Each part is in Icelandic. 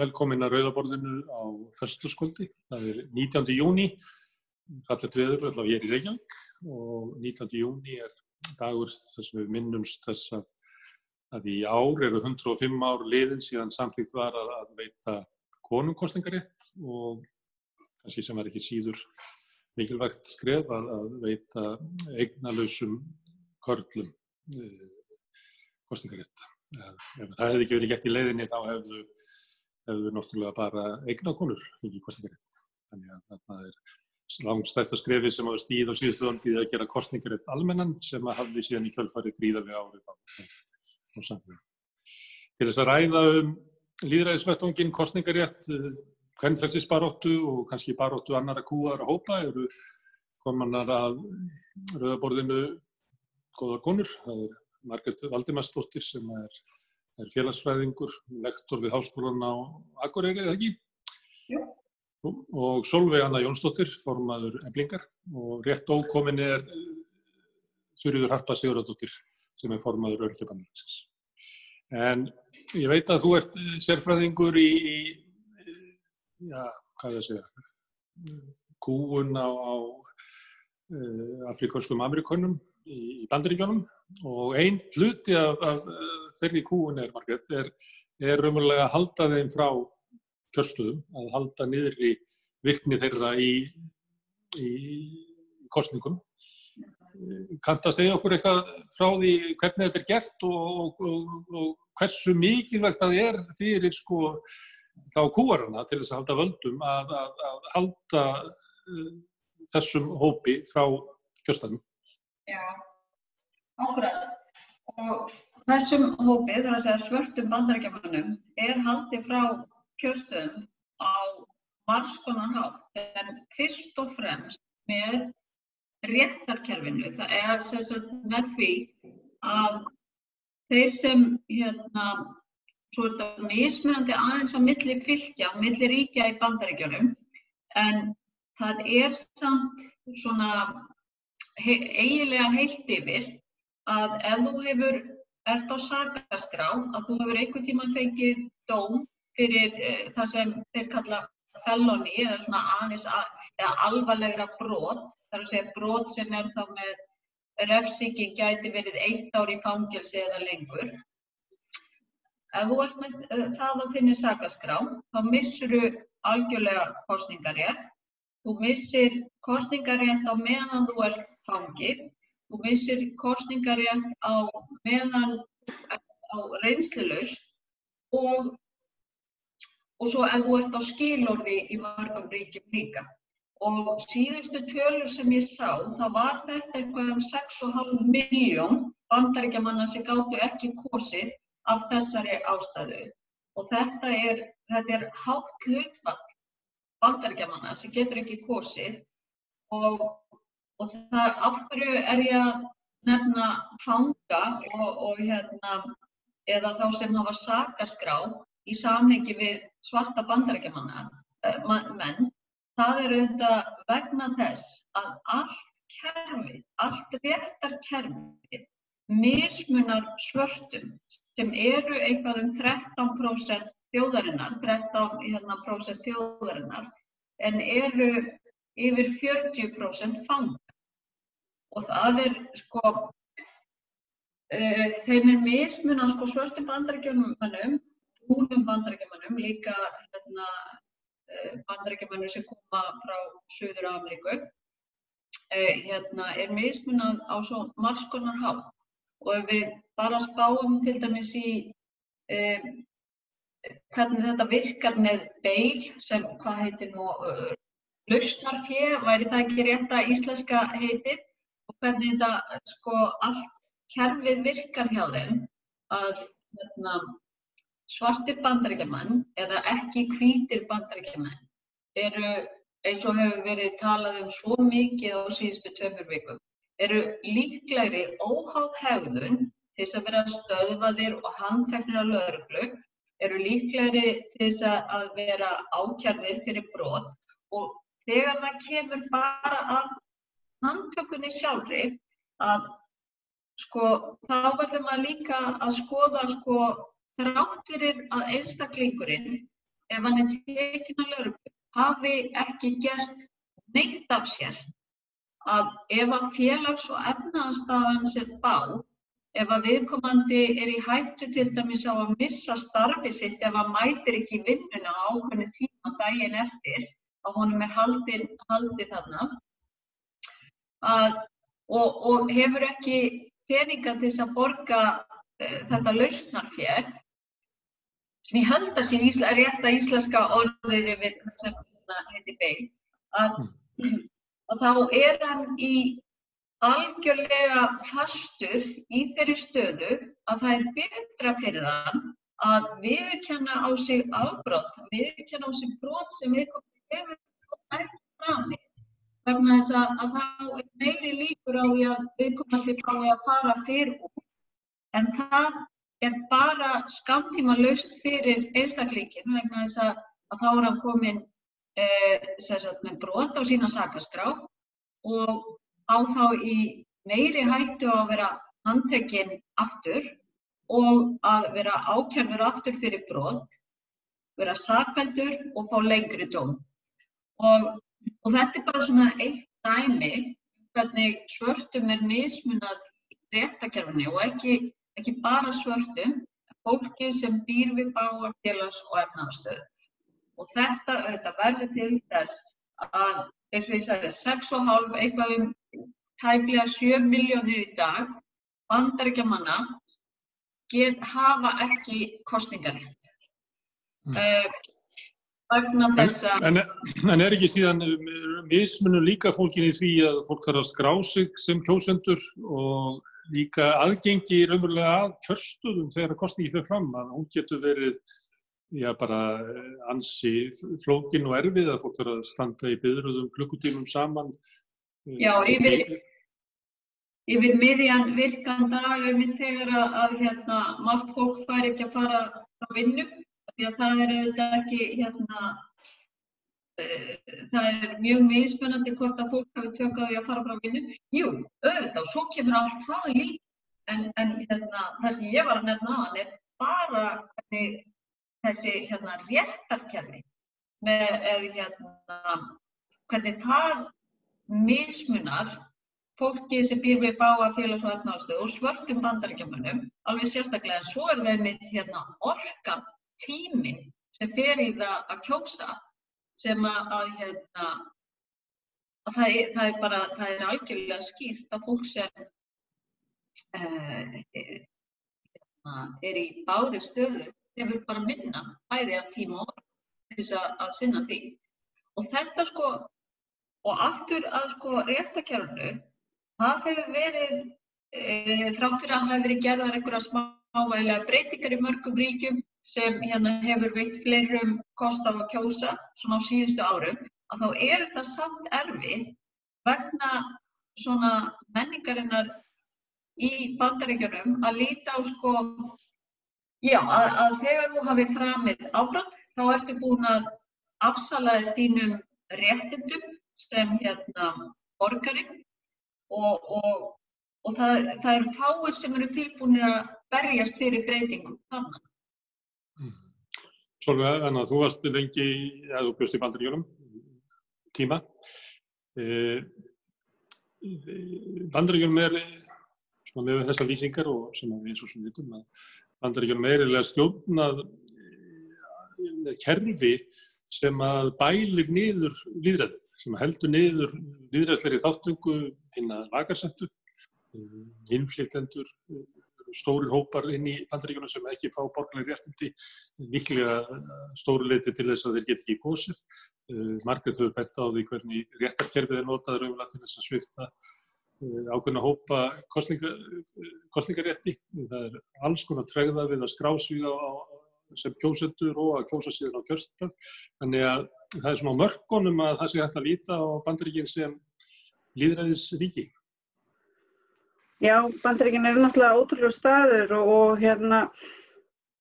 velkomin að Rauðaborðinu á fyrstaskvöldi. Það er 19. júni, fallet veður allavega ég er í Reykjavík og 19. júni er dagur þess að við minnumst þess að, að í ár eru 105 ár liðin síðan samþýtt var að, veita konungkostningarétt og kannski sem er ekki síður mikilvægt skref að, að veita eignalösum körlum eh, kostningarétt. Ef það hefði ekki verið gett í leiðinni þá hefðu, hefðu náttúrulega bara eignakonur fengið kostningarétt. Þannig að það er langstæðsta skrefi sem hafa stíð og síðustu vöndið að gera kostningarétt almennan sem að hafði síðan í kjölfari gríðarlega árið á, á samfélaginu. Til þess að ræða um líðræðisvettvangin kostningarétt, hvern frelsis baróttu og kannski baróttu annara kúar og hópa eru komanar að rauðaborðinu góðar konur. Það er Margret Valdimarsdóttir sem er, er félagsfræðingur, lektor við háskólan á Akureyri, eða ekki? Jú. Og Solveig Anna Jónsdóttir, formaður eblingar og rétt ókomin er Þurriður Harpa Sigurðardóttir sem er formaður örkjöpanarlegsins. En ég veit að þú ert sérfræðingur í, í já, hvað er það að segja, kúun á, á afrikanskum amerikunum í, í bandaríkjónum og einn hluti af, af þeirri kúun er, Margrét, er, er raunverulega að halda þeim frá kjörstöðum, að halda niður í virkni þeirra í, í kostningum. Kant að segja okkur eitthvað frá því hvernig þetta er gert og, og, og hversu mikilvægt það er fyrir sko þá kúarana til þess að halda völdum að, að, að halda uh, þessum hópi frá kjörstöðum. Já, akkurat. Og þessum hópi, þar að segja svörtum bandarækjamannum, er haldið frá kjörstöðum á margskonan hátt. En fyrst og fremst með réttarkerfinu. Það er sagt, með því að þeir sem, hérna, svo er þetta mismunandi aðeins á milli fylgja, milli ríkja í bandaríkjunum, en það er samt svona he eiginlega heilt yfir að ef þú hefur, ert á sakaskrá, að þú hefur einhvern tíman fengið dóm fyrir uh, það sem þeir kalla feloni eða svona að, eða alvarlegra brot, þar að segja brot sem er þá með refsingin gæti verið eitt ár í fangelsi eða lengur. Ef þú ert með það að finna sakaskrá, þá missur þú algjörlega kostningarétt. Þú missir kostningarétt á meðan þú ert fangir. Þú missir kostningarétt á meðan á reynslulaust og og svo ef þú ert á skilorði í mörgum ríkjum líka. Og síðustu tölur sem ég sá, þá var þetta eitthvað um 6,5 miljón bandaríkjamanna sem gáttu ekki kosið af þessari ástæðu. Og þetta er, þetta er hátt hlutfall bandaríkjamanna sem getur ekki kosið og, og það, af hverju er ég að nefna fanga og, og hérna, eða þá sem hafa sakaskrá í samhengi við svarta bandarækjamanna uh, menn, það er auðvitað vegna þess að allt kerfið, allt réttarkerfið mismunar svörtum sem eru eitthvað um 13% þjóðarinnar, 13% hérna, þjóðarinnar, en eru yfir 40% fanga. Og það er sko, uh, þeim er mismunan sko svörstum bandarækjumannum húnum bandarækjumannum, líka hérna, eh, bandarækjumannum sem koma frá Suður Ameríku, eh, hérna, er mismunað á svo margskonar hátt. Og ef við bara spáum til dæmis í hvernig þetta virkar með beil, sem hvað heitir nú, uh, lausnarfjö, væri það ekki rétt að íslenska heitir, og hvernig þetta sko allt kerfið virkar hjá þeim, að hérna, svartir bandaríkjaman eða ekki hvítir bandaríkjaman eru, eins og hefur verið talað um svo mikið á síðustu tveimur vikum, eru líklegri óháð hegðun til þess að vera stöðvaðir og handteknir á lögreglu, eru líklegri til þess að vera ákjarðir fyrir brot og þegar það kemur bara af handtökunni sjálfri að sko þá verður maður líka að skoða sko þrátt fyrir að einstaklingurinn ef hann er tekinn að lögreglu, hafi ekki gert neitt af sér að ef að félags- og efnaðanstafan sér bá, ef að viðkomandi er í hættu til dæmis á að missa starfi sitt ef að mætir ekki vinnuna á ákveðnu tíma daginn eftir, að honum er haldið, haldið þarna, að, og, og hefur ekki peninga til þess að borga uh, þetta lausnarfér, sem ég held að sé ísla, rétta íslenska orðið við sem heiti beil, að, að þá er hann í algjörlega fastur í þeirri stöðu að það er betra fyrir hann að viðkenna á sig afbrott, viðkenna á sig brot sem viðkomandi hefur ekki framið. Vegna þess að, að þá er meiri líkur á því að viðkomandi fái að fara fyrir út. En það er bara skamtíma laust fyrir einstaklingin vegna þess að, að þá er hann komin eh, sagt, með brot á sína sakaskrá og á þá í meiri hættu að vera handtekinn aftur og að vera ákjörður aftur fyrir brot, vera sakveldur og fá lengri dóm. Og, og þetta er bara svona eitt dæmi hvernig svörtum er mismunað í réttakerfinni og ekki, ekki bara svörtum, fólki sem býr við báar félags- og efnaðarstöðu. Og þetta auðvitað verður til þess að, eins og ég sagði, 6,5 eitthvað um tæplega 7 miljónir í dag bandaríkjamanna get hafa ekki kostningarétt. Mm. Uh, vegna þess að... En, en, en er ekki síðan mismunum líka fólkin í því að fólk þarf að skrá sig sem kjósendur og líka aðgengi raunverulega að kjörstöðum þegar kostningi fyrir fram að hún getur verið já, bara ansi flókin og erfið að fólk þarf að standa í byðröðum klukkutímum saman. Já, yfir, yfir miðjan virkan dag er mitt þegar að, að hérna, margt fólk fær ekki að fara á vinnu að það er auðvitað ekki hérna, uh, það er mjög mismunandi hvort að fólk hafi tökkaði að fara frá vinnu. Jú, auðvitað, svo kemur allt það í en, en hérna, það sem ég var að nefna á hann er bara hvernig þessi hérna, réttarkerfi með hérna, hvernig það mismunar fólki sem býr við báa félags- og efnaðarstöðu og svörtum bandaríkjamönnum, alveg sérstaklega, en svo er við mitt hérna, orkan, tíminn sem fer í það að kjósa, sem að, að, hérna, að það, er, það er bara, það er algjörlega skýrt að fólk sem uh, er í bári stöðu hefur bara minna bæði af tíma og þess að, að sinna því. Og þetta sko, og aftur að sko réttakjörnu, það hefur verið, e, þráttur að það hefur verið gerðar einhverja smávægilega breytingar í mörgum ríkjum sem hérna hefur veikt fleirum kost af að kjósa svona á síðustu árum, að þá er þetta samt erfið vegna svona menningarinnar í bandaríkjunum að líta á sko Já, að, að þegar þú hafið framið ábrott þá ertu búin að afsala þínum réttindum sem hérna borgari og, og, og það, það eru fáir sem eru tilbúinir að berjast fyrir breytingum þannig. Svolga, þannig að þú varst lengi, eða þú bjóst í bandaríkjunum, tíma. Eh, bandaríkjunum er, svona með þessar lýsingar og sem við eins og svona vitum að bandaríkjunum er eiginlega stjórnað með kerfi sem að bælir niður líðræði, sem heldur niður líðræðsleiri þáttungu inn að lagarsettu, innflytjendur, stórir hópar inn í bandaríkjunum sem ekki fá borgarlega réttindi, líklega stóru leiti til þess að þeir get ekki gósið. Margreit hefur bett á því hvernig réttarkerfið er notað raunverulega til þess að svifta ákveðna hópa kostninga, kostningarétti. Það er alls konar tregða við að skrá sig á, sem kjósendur og að kjósa síðan á kjörstundar. Þannig að það er svona mörgunum að það sé hægt að líta á bandaríkinn sem líðræðisríki. Já, bandaríkinn eru náttúrulega ótrúlega staður og, og hérna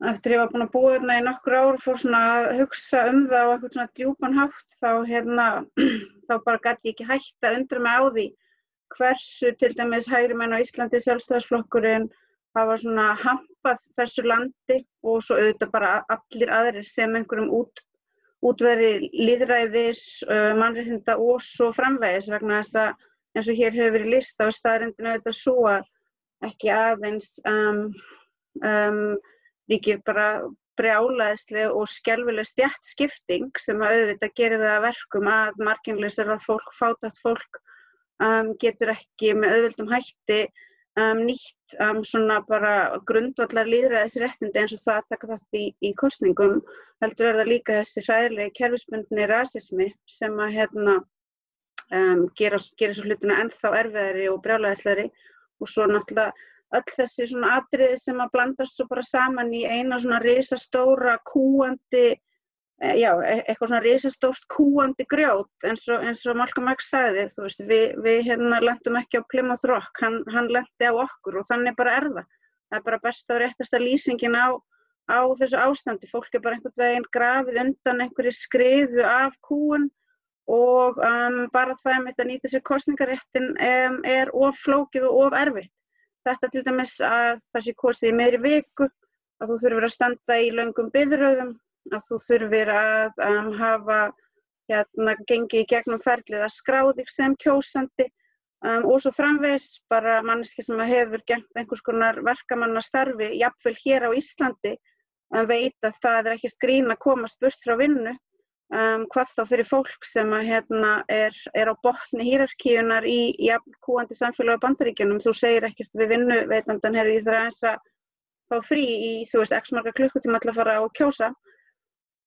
eftir ég var búin að búa hérna í nokkur ár fór svona að hugsa um það á eitthvað svona djúpan hátt þá hérna þá bara gæti ég ekki hægt að undra mig á því hversu til dæmis hægri menn á Íslandi sjálfstæðarsflokkurinn hafa svona hampað þessu landi og svo auðvitað bara allir aðrir sem einhverjum út, útveri líðræðis, uh, mannréttinda og svo framvegis vegna þess að eins og hér hefur verið lista á staðrindinu auðvitað svo að ekki aðeins um, um, ríkir bara brjálaðislega og skjálfileg stjætt skipting sem að auðvitað gerir það verkum að marginleysar að fólk, fátætt fólk um, getur ekki með auðvildum hætti um, nýtt um, svona bara grundvallar líðræðisréttindi eins og það að taka þátt í, í kostningum heldur er það líka þessi hræðilegi kerfisbundni rasismi sem að hérna um, gera, gera svo hlutuna ennþá erfiðari og brjálæðisleiri og svo náttúrulega öll þessi svona atriði sem að blandast svo bara saman í eina svona risastóra kúandi, e, já, e, eitthvað svona risastórt kúandi grjót eins og, eins og Malcolm X sagði, þú veist, við, við hérna lendum ekki á Plymouth Rock, hann, hann lendi á okkur og þannig bara er það. Það er bara besta og réttasta lýsingin á, á þessu ástandi, fólk er bara einhvern veginn grafið undan einhverju skriðu af kúun og um, bara það þetta nýta sér kostningaréttin um, er of flókið og of erfitt. Þetta til dæmis að það sé kosið í meðri viku, að þú þurfir að standa í laungum byðröðum, að þú þurfir að um, hafa hérna, gengið í gegnum ferlið að skráði sem kjósandi um, og svo framvegs bara manneski sem hefur gengt einhvers konar verkamannastarfi, jafnvel hér á Íslandi, um, veit að það er ekkert grín að komast burt frá vinnu Um, hvað þá fyrir fólk sem að, hérna, er, er á botni hýrarkíunar í, í kúandi samfélag á bandaríkjunum. Þú segir ekkert við vinnu veitandan, herri, ég þarf aðeins að fá frí í, þú veist, x marga klukkutíma til að fara og kjósa.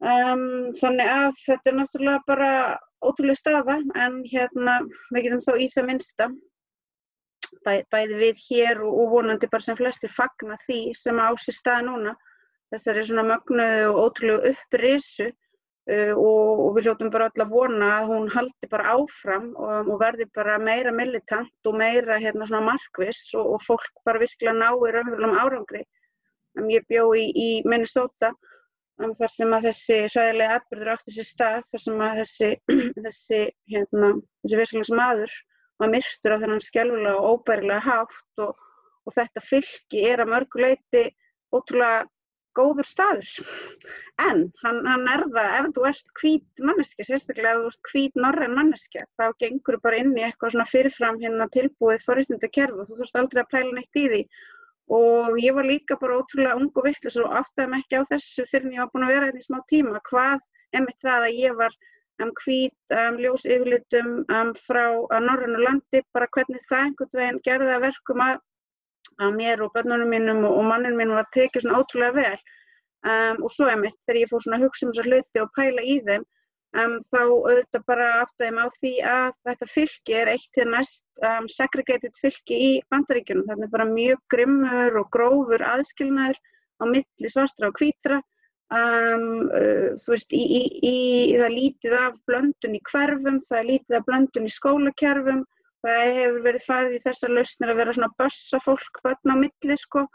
Um, þannig að þetta er náttúrulega bara ótrúlega staða, en hérna, við getum þá í það minnsta, bæ, bæði við hér og, og vonandi bara sem flestir fagna því sem ási stað núna, þessari svona mögnuðu og ótrúlega upprisu Uh, og, og við hljóttum bara öll að vona að hún haldi bara áfram og, og verði bara meira militant og meira hérna markvis og, og fólk bara virkilega ná í raunverulegum árangri. Um, ég bjó í, í Minnesota um, þar sem að þessi hræðilega atbyrður átti sér stað þar sem að þessi, þessi, hérna, þessi visslings maður var myrktur á þennan skjálfulega og óbærilega hátt og þetta fylki er að mörguleiti ótrúlega góður staður. En hann, hann er það, ef þú ert hvít manneskja, sérstaklega ef þú ert hvít norren manneskja, þá gengur þú bara inn í eitthvað svona fyrirfram hérna tilbúið forréttindakerf og þú þurft aldrei að pæla neitt í því. Og ég var líka bara ótrúlega ung og vittlis og áttaði mig ekki á þessu fyrir en ég var búin að vera hérna í smá tíma. Hvað er mitt það að ég var um, hvít, um, ljós yfirlitum um, frá norrennu landi, bara hvernig það einhvern veginn gerði að verkum að að mér og börnunum mínum og, mannum mínum var tekið svona ótrúlega vel um, og svo er mitt þegar ég fór svona að hugsa um þessar hluti og pæla í þeim um, þá auðvitað bara aftaði mig á því að þetta fylki er eitt til mest um, segregated fylki í bandaríkjunum. Er bara mjög grimmur og grófur aðskilnaður á milli svartra og hvítra. Um, uh, þú veist, í, í, í, það lítið af blöndun í hverfum, það lítið af blöndun í skólakerfum, það hefur verið farið í þessar lausnir að vera svona bössa fólk börn á milli sko.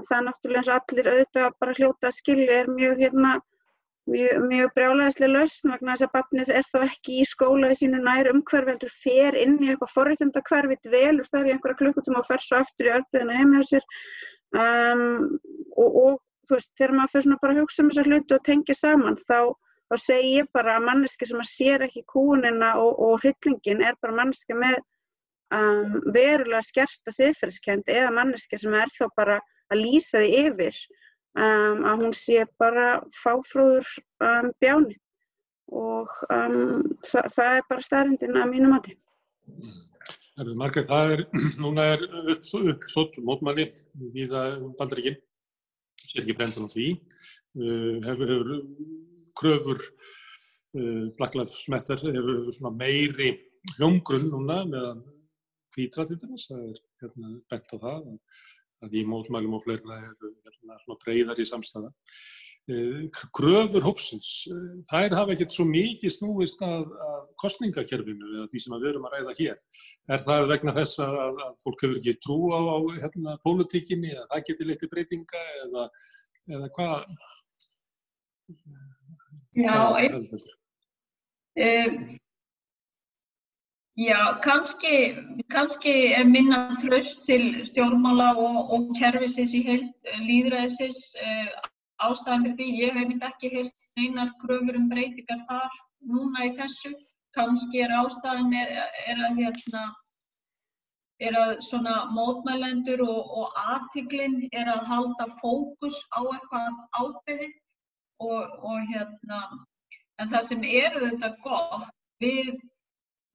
Það er náttúrulega eins og allir auðvitað bara hljóta að skilja er mjög hérna mjög, mjög brjálæðislega lausn vegna þess að barnið er þá ekki í skóla í sínu nær umhverfi heldur fer inn í eitthvað forréttunda hverfi dvelur þar í einhverja klukkutum og fer svo aftur í örbliðinu heim hjá sér. Um, og, og þú veist þegar maður fyrir svona bara að hugsa um þessar hlutu og tengja saman þá þá segi ég bara að manneski sem að sér ekki kúnina og, og hryllingin er bara manneski með um, verulega skerta siðferðskend eða manneski sem er þá bara að lýsa því yfir um, að hún sé bara fáfróður um, bjáni. Og um, það, það er bara staðrindin að mínu mati. Margrið, það er, núna er uppsótt mótmanni í það bandaríkinn, sér ekki brendan á því, uh, hefur, hefur kröfur uh, Black Lives Matter hefur, hefur svona meiri hljómgrunn núna meðan hvítra til þess, það er hérna, bent á það að, að í mótmælum og fleirna eru hérna, breyðar í samstæða. Gröfur eh, hópsins, eh, þær hafa ekkert svo mikið snúist að, að kostningakerfinu eða því sem við erum að ræða hér. Er það vegna þess að, að fólk hefur ekki trú á, á hérna, pólitíkinni eða það getur litið breytinga eða, eða hvað? Já, einn. Já, kannski, kannski er minna tröst til stjórnmála og, og kerfisins í heilt líðræðisins. Eh, ástæðan fyrir því, ég hef myndi ekki heyrt einar kröfur um breytingar þar núna í þessu, kannski er ástæðan er, er að hérna er að mótmælendur og, og aðtiklinn er að halda fókus á eitthvað ábyrði og, og hérna, en það sem eru þetta gott við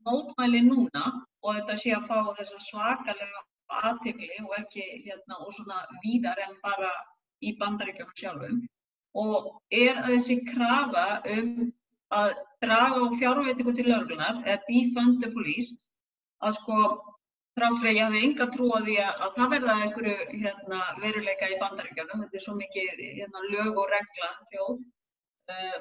mótmæli núna og þetta sé að fá þessa svakalega aðtikli og ekki hérna og svona víðar en bara í bandaríkjum sjálfum og er að þessi krafa um að draga á fjárveitingu til löglunar eða defund the police að sko þrátt fyrir að ég hafi enga trú á því að, að það verða einhverju hérna, veruleika í bandaríkjánum, þetta er svo mikið hérna, lög og regla þjóð. Uh,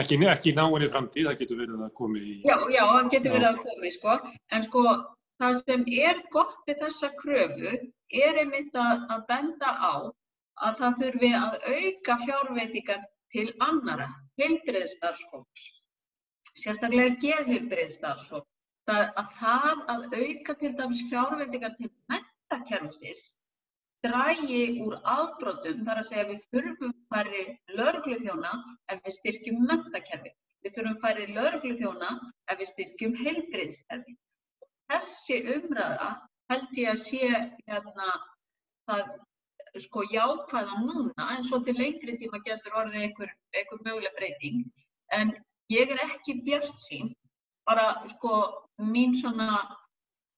ekki, ekki náinni framtíð, það getur verið að komi í... Já, já, það getur verið að komi, sko, en sko það sem er gott við þessa kröfu er einmitt að, að benda á að það þurfi að auka fjárveitingar til annara, heilbriðstarfsfólks, sérstaklega geðheilbriðstarfsfólks það, að það að auka til dæmis fjárveitingar til mentakerfisins drægi úr afbrotum þar að segja við þurfum færri laurugluþjóna ef við styrkjum mentakerfi. Við þurfum færri laurugluþjóna ef við styrkjum heilbriðskerfi. Þessi umræða held ég að sé hérna, það sko jákvæða núna en svo til lengri tíma getur orðið einhver, einhver möguleg breyting en ég er ekki bjart sín bara sko mín svona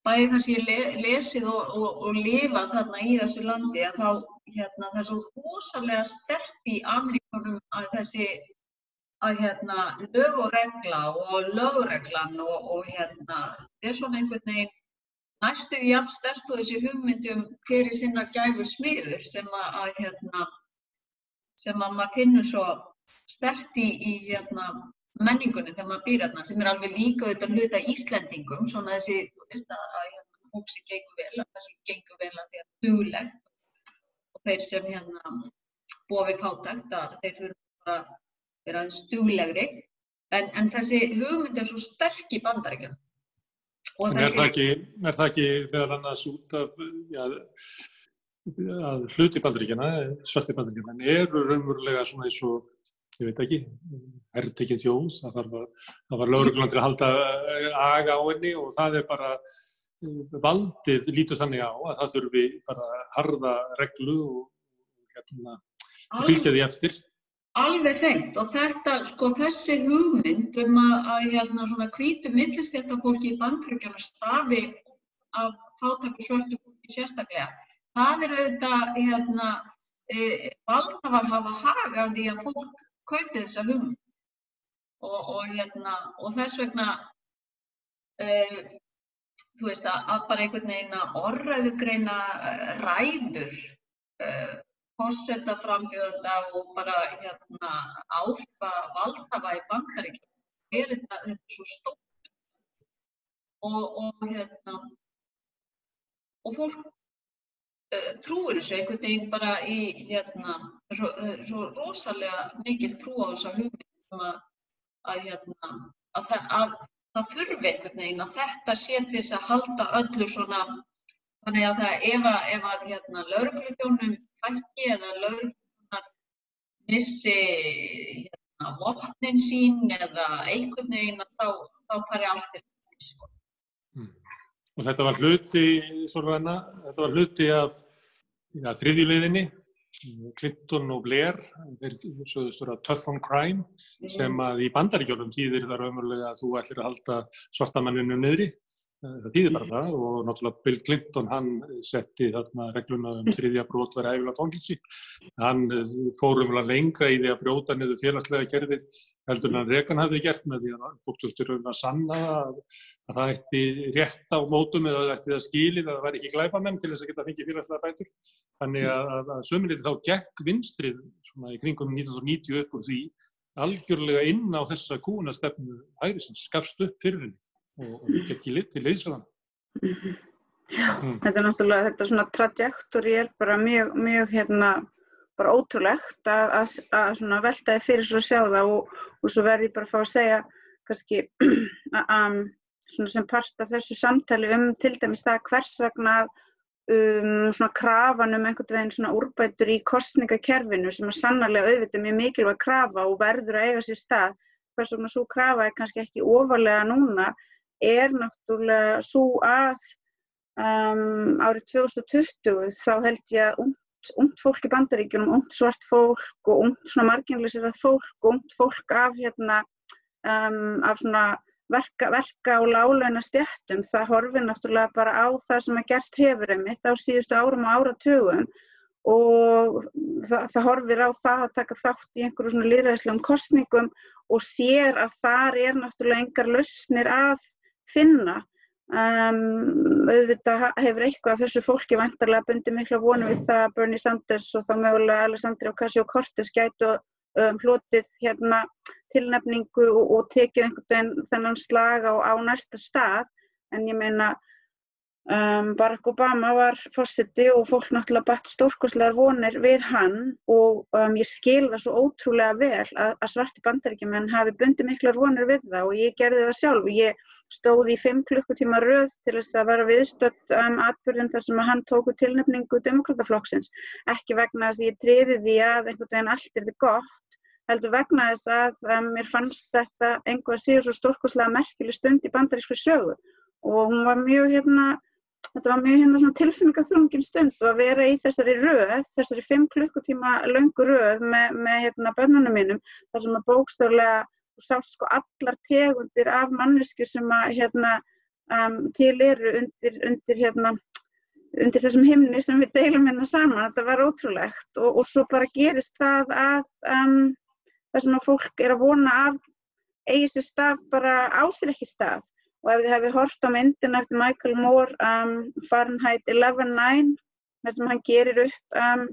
bæði það sem ég le, lesið og, og, og lifað þarna í þessu landi að þá hérna það er svo hósalega stert í Ameríkunum að þessi að hérna lög og regla og lögreglan og, og hérna það er svona einhvern veginn næstu í afstert og þessi hugmyndum hverju sinna gæfu smiður sem að, að hérna sem að maður finnur svo stert í, í hérna menningunni þegar maður býr hérna sem er alveg líka auðvitað hluta Íslendingum svona þessi, þú veist að, hérna, fólk sem gengur vel, að það sem gengur vel að því að duglegt. Og þeir sem hérna við fátækt að þeir þurfa að vera aðeins duglegri. En, en þessi hugmynd er svo sterk í bandaríkjum er það ekki, er það ekki meðal annars út af ja, að hluti bandaríkjana, svarti bandaríkjana, eru raunverulega svona eins og ég veit ekki, herrtekinn þjóð, það var, var lauruglan til að halda eh, aga á henni og það er bara eh, valdið lítur þannig á að það þurfi bara harða reglu og hérna, fylgja því eftir. Alveg hreint og þetta, sko þessi hugmynd um að, að hérna svona hvítu millistjættafólki í bandryggjana stafi af fátakku svörtu fólki sérstaklega, það er auðvitað hérna e, valdafar hafa haga af því að fólk kaupið þessa hugmynd. Og, og, hérna, og þess vegna uh, þú veist að, bara einhvern veginn að orðræðugreina uh, ræður uh, fórsetta frambjöðanda og bara hérna álpa valdhafa í bankaríkjum er þetta, þetta svo stótt og, og hérna fólk trúir þessu einhvern veginn bara í hérna svo, svo rosalega mikil trú á þessa hugmyndum að, að, hérna, að, það, að það þurfi einhvern veginn að þetta sé til þess að halda öllu svona þannig að það ef að, ef hérna, lauruglufjónum fækki eða lauruglunar missi hérna, vopnin sín eða einhvern veginn þá, þá fari allt til þessu. Og þetta var hluti, svona, þetta var hluti af ja, þriðjuleiðinni Clinton og Blair, þeir sögðust vera tough on crime, sem að í bandaríkjónum þýðir það raunverulega að þú ætlir að halda svartamanninu niðri það þýðir bara það og náttúrulega Bill Clinton hann setti þarna regluna um þriðja brot verið æfilega fangilsi. Hann eh, fór umvel að lengra í því að brjóta niður félagslega kerfið heldur en hann Rekan hafði gert með því að fólk þurftur um að sanna að, að það ætti rétt á mótum eða það ætti það skilið að það væri ekki glæbamenn til þess að geta fengið félagslega bætur. Þannig að, að, sömulegði þá gekk vinstrið svona í kringum 1990 upp úr því algjörlega inn á þessa kúnastefnu hægrisins skafst upp fyrir henni og gekk í lit til Ísland. -hmm. mm. Þetta er náttúrulega, þetta svona trajektori er bara mjög, mjög hérna, bara ótrúlegt að, að, að svona veltaði fyrir svo að sjá það og, og svo verði ég bara að fá að segja kannski að svona sem part af þessu samtali um til dæmis það hvers vegna um, svona krafan um einhvern veginn svona úrbætur í kostningakerfinu sem er sannarlega auðvitað mjög mikilvæg krafa og verður að eiga sér stað hvers vegna svo krafa er kannski ekki ofarlega núna er náttúrulega svo að um, árið 2020 þá held ég að ungt fólk í bandaríkjunum, ungt svart fólk og ungt svona marginlisirað fólk og ungt fólk af hérna um, af svona verka, verka og láleina stjættum, það horfir náttúrulega bara á það sem að gerst hefur einmitt á síðustu árum og áratugum og það, það horfir á það að taka þátt í einhverju svona líðræðislegum kostningum og sér að þar er náttúrulega engar lausnir að finna. Um, auðvitað hefur eitthvað þessu fólki vantarlega bundið miklu að vonu við það að Bernie Sanders og þá mögulega Alessandri Ocasio-Cortez gætu um, hlotið hérna tilnefningu og, og tekið einhvern veginn þennan slag á, á næsta stað en ég meina um, Barack Obama var fórseti og fólk náttúrulega bætt stórkoslegar vonir við hann og um, ég skil það svo ótrúlega vel að, að svarti bandaríkjumenn hafi bundið miklar vonir við það og ég gerði það sjálf. Og ég stóði í fimm klukkutíma röð til þess að vera viðstött um atbyrðin þar sem að hann tóku tilnefningu demokrataflokksins ekki vegna þess að ég triði því að einhvern veginn allt er þið gott heldur vegna þess að um, mér fannst þetta að séu svo stórkoslega merkileg stund í bandarískri sögu. Og hún var mjög hérna, þetta var mjög hérna svona tilfinningaþrungin stund og að vera í þessari röð, þessari fimm klukkutíma löngu röð með, með hérna börnunum mínum þar sem að bókstaflega og sást sko allar tegundir af mannesku sem að hérna um, til eru undir, undir hérna undir þessum himni sem við deilum hérna saman, þetta var ótrúlegt og, og svo bara gerist það að um, þar sem að fólk er að vona að eigi sér stað bara á sér ekki stað og ef þið hefði hort á myndin eftir Michael Moore um, Fahrenheit 11.9 þar sem hann gerir upp um,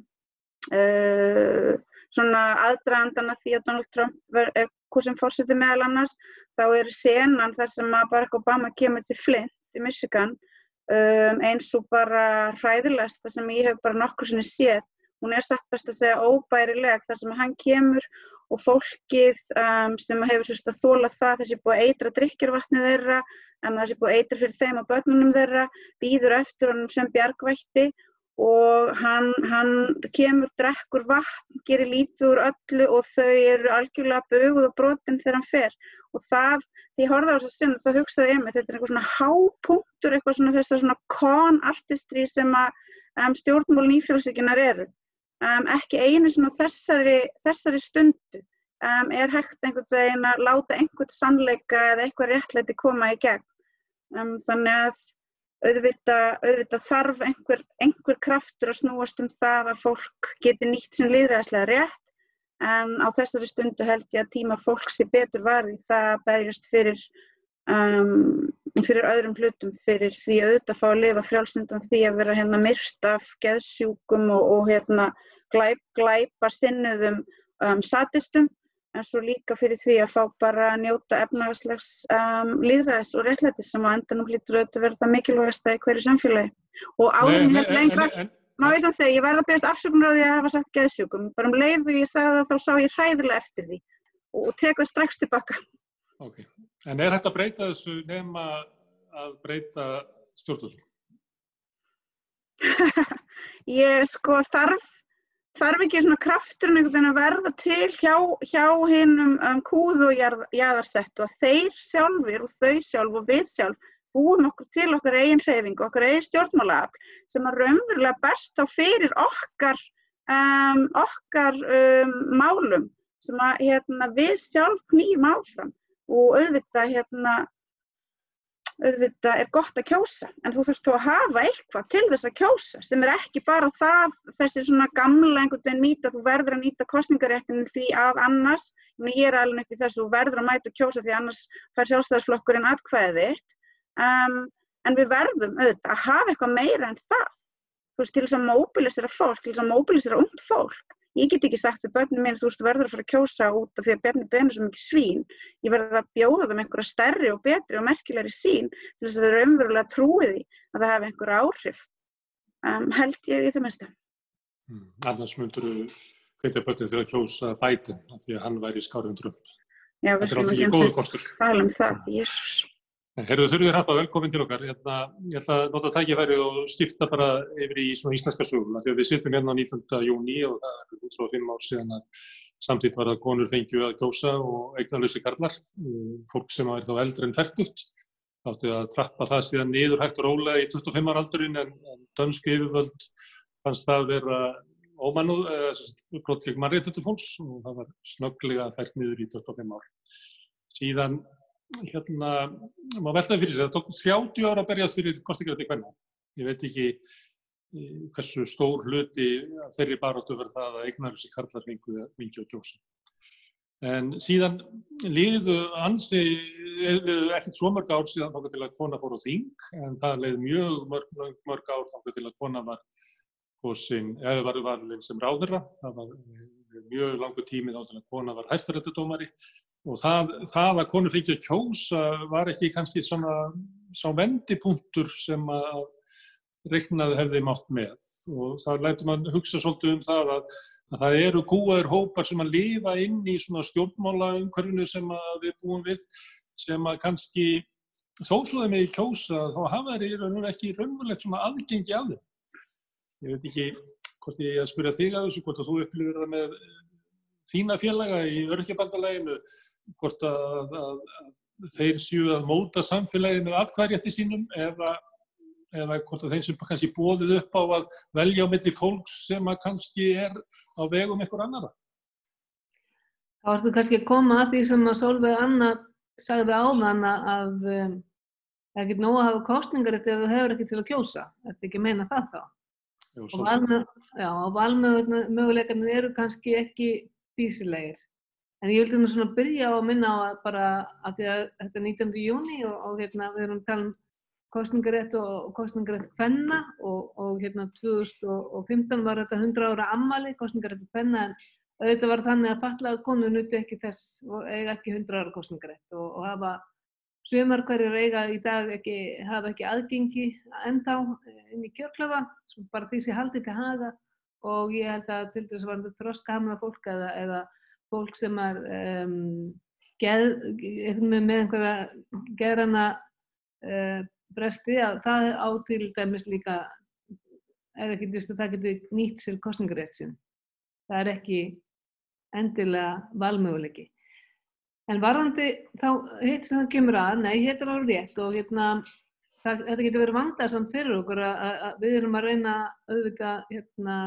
uh, svona aðdraðandana því að Donald Trump er hvað sem fórsetið meðal annars þá er senan þar sem Barack Obama kemur til Flint í Michigan um, eins og bara hræðilegst þar sem ég hef bara nokkur sinni séð. Hún er satt best að segja óbærileg þar sem hann kemur og fólkið um, sem hefur sérst að þóla það þessi búið að eitra drikkjarvatni þeirra en þessi búið að eitra fyrir þeim og börnunum þeirra býður eftir honum sem bjargvætti og hann, hann kemur, drekkur vatn, gerir lítið úr öllu og þau eru algjörlega böguð og brotin þegar hann fer. Og það, því ég horfði á þess að sinna þá hugsaði ég mig, þetta er eitthvað svona hápunktur eitthvað svona þessar svona con artistry sem að um, stjórnmál nýfjölsíkinar eru um, ekki einu svona þessari, þessari stundu. Um, er hægt einhvern veginn að láta einhvern sannleika eða eitthvað réttleiti koma í gegn. Um, þannig að auðvitað, auðvitað þarf einhver, einhver kraftur að snúast um það að fólk geti nýtt sem líðræðislega rétt. En á þessari stundu held ég að tíma fólk sé betur varði það að berjast fyrir, um, fyrir öðrum hlutum, fyrir því að auðvitað fá að lifa frjálsundum því að vera hérna myrt af geðsjúkum og, og hérna glæp, glæpa sinnuðum um, satistum en svo líka fyrir því að fá bara að njóta efnagslegs um, líðræðis og réttlætis sem á endanum hlýtur auðvitað verða það mikilvægast að í hverju samfélagi. Og áður mér hefði lengra má ég samt segja, ég verða að byrjast afsökunar á því að hafa sagt geðsjúkum, bara um leið og ég sagði það þá sá ég hræðilega eftir því og, og en er þetta að breyta þessu nema að breyta stjórnvöldum? ég sko þarf þarf ekki svona krafturinn einhvern veginn að verða til hjá, hjá hinnum um, kúðu og jarð, jaðarsettu að þeir sjálfur og þau sjálf og við sjálf búum okkur til okkar eigin hreyfingu, okkar eigin stjórnmálaafl sem að raunverulega best þá fyrir okkar, um, okkar um, málum sem að hérna, við sjálf knýjum áfram og auðvitað hérna, auðvitað er gott að kjósa en þú þarfst þú að hafa eitthvað til þess að kjósa sem er ekki bara það þessi svona gamla einhvern veginn mýta þú verður að nýta kostningaréttinu því að annars ég er alveg ekki þess þú verður að mæta og kjósa því annars fær sjálfstæðisflokkurinn atkvæðið um, en við verðum auðvitað að hafa eitthvað meira en það veist til þess að móbilisera fólk til þess að móbilisera und fólk Ég get ekki sagt við börnum mín, þú veist, verður að fara að kjósa út af því að börnum er svo mikið svín. Ég verður að bjóða þeim einhverja stærri og betri og merkilegri sín til þess að þau eru umverulega trúið í að það hefði einhverja áhrif. Um, held ég í það mesta. Mm, annars myndur þú hvetja börnum til að kjósa bætin því að hann væri skárum drömm. Já, við Þetta er ekki góðu kostur. Herðu þurfið hrapa, velkomin til okkar. Hérna, ég ætla að nota tækifærið og skipta bara yfir í svona íslenska söguna að við sittum hérna á 19. júni og það er 105 ár síðan að samtitt var að konur fengju að kjósa og eignalösi karlar. Fólk sem er þá eldri en færtugt átti að trappa það síðan niður hægt og rólega í 25 ára aldurinn en, en dönsku yfirvöld fannst það vera ómannuð, eða brotleg mannréttötu fólks og það var snögglega fært niður í 25 ár. Síðan hérna, maður veltaði fyrir sig, það tók 30 ára að berjast fyrir kostingarætti hvernig. Ég veit ekki eh, hversu stór hluti þeirri baróttu verður það að eignar þessi karlar mingi og kjósa. En síðan liðu ansi, eftir svo mörg ár síðan þáka til að kona fór á þing, en það leiði mjög mörg, mörg, mörg ár þáka til að kona var hósin, eða var valin sem ráðurra, það var mjög langu tími þá til að kona var hæstarættudómari og það, það að konur fengið að kjósa var ekki kannski svona sá vendipunktur sem að reiknaði hefði mátt með og það lætur mann hugsa svolítið um það að, að það eru kúaður hópar sem að lifa inn í svona stjórnmála umhverfinu sem við búum við sem að kannski þósluði með í kjósa þá hafa þeir ekki raunverulegt svona aðgengi af þeim. Ég veit ekki hvort ég er að spyrja þig að þessu, hvort að þú upplifir það með þína félaga í örkjabandaleginu hvort að, að, að þeir séu að móta samfélaginu atkvæðrétti sínum eða, eða hvort að þeir sem kannski bóðið upp á að velja á milli fólks sem að kannski er á vegum einhver annara. Þá ertu kannski að koma að því sem að Solveig Anna sagði áðan að um, það er ekki nóg að hafa kostningar eftir að þú hefur ekki til að kjósa. Þetta ekki meina það þá. Jú, og valmöguleikarnir eru kannski ekki físilegir. En ég vildi nú svona byrja á að minna á að bara að því að þetta er 19. júni og, og hérna við erum að tala um kostningarétt og kostningarétt hvenna og, og hérna 2015 var þetta 100 ára ammali kostningarétt hvenna en auðvitað var þannig að fallaða konu nuti ekki þess og eiga ekki 100 ára kostningarétt og, og hafa Sumar hverjir eiga í dag ekki, hafa ekki aðgengi ennþá inn í kjörklafa, bara því sem haldi til haga og ég held að til þess að var þetta þroska hamla fólk eða, eða fólk sem er um, geð, með einhverja gerana uh, bresti að það á til dæmis líka eða ekki, það getur nýtt sér kostningarétt sinn. Það er ekki endilega valmöguleiki. En varðandi þá hitt sem það kemur að, nei, hitt er alveg rétt og hérna það, þetta getur verið vandarsamt fyrir okkur að, að við erum að reyna auðvitað hérna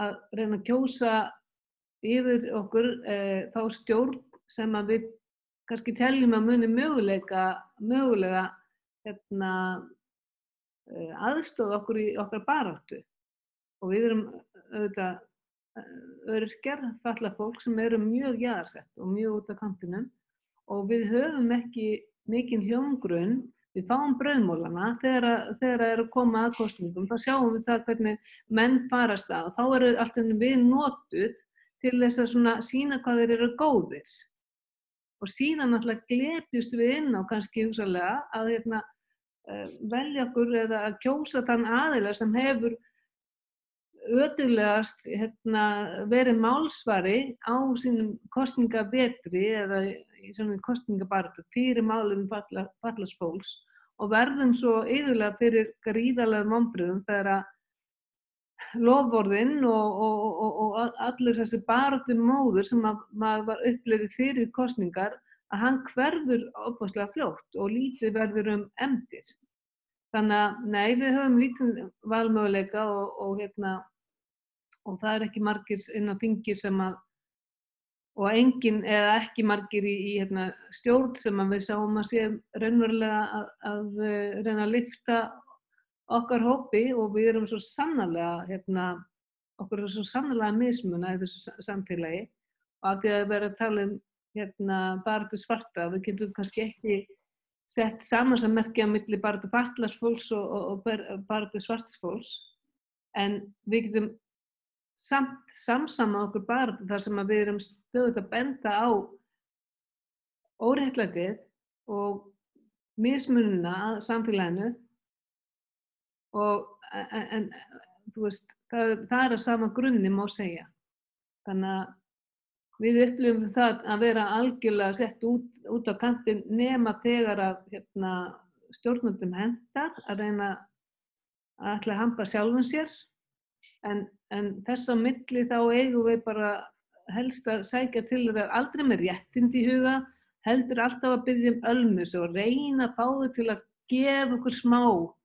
að reyna að kjósa yfir okkur eh, þá stjórn sem að við kannski teljum að muni möguleika, mögulega hérna, eh, aðstóða okkur í okkar baráttu. Og við erum auðvitað eh, öryrkjar, falla fólk sem eru mjög jæðarsett og mjög út af kantinum. Og við höfum ekki mikinn hljóngrunn Við fáum bröðmólana þegar það er að koma að kostningum, þá sjáum við það hvernig menn farast það og þá eru alltaf við notuð til þess að sína hvað þeir eru góðir. Og síðan alltaf glepjust við inn á kannski hugsalega að hérna, uh, velja okkur eða að kjósa þann aðila sem hefur ötulegast hérna, verið málsvari á sínum kostninga betri eða í svona kostningabartu fyrir málum fallast fólks og verðum svo yðurlega fyrir gríðalega mombriðum þegar að lofvorðinn og, og, og, allur þessi baróttin móður sem maður var upplifið fyrir kostningar að hann hverður opaslega fljótt og lítið verður um emdir. Þannig að nei, við höfum lítið valmöguleika og hérna og það er ekki margir inn á þingi sem að og engin eða ekki margir í, í hérna, stjórn sem við sáum að sé raunverulega að, að eh, reyna að lifta okkar hópi og við erum svo sannlega hérna, okkur er svo sannlega mismuna í þessu samfélagi. Og að því að vera að tala um hérna, til svarta, við getum kannski ekki sett samansammerkja millir bara til fatlarsfólks og, og, og til svartsfólks en við getum samt samsama okkur bara þar sem við erum stöðut að benda á óreittlætið og mismununa að samfélaginu og en, en þú veist það, það er að sama grunni má segja. Þannig að við upplifum það að vera algjörlega sett út, út á kantin nema þegar að hérna, stjórnundum hendar að reyna að ætla að hampa sjálfum sér. En, en þess á milli þá eigum við bara helst að sækja til þeirra aldrei með réttind í huga heldur alltaf að byggja um ölmus og reyna að fá þau til að gefa okkur smá,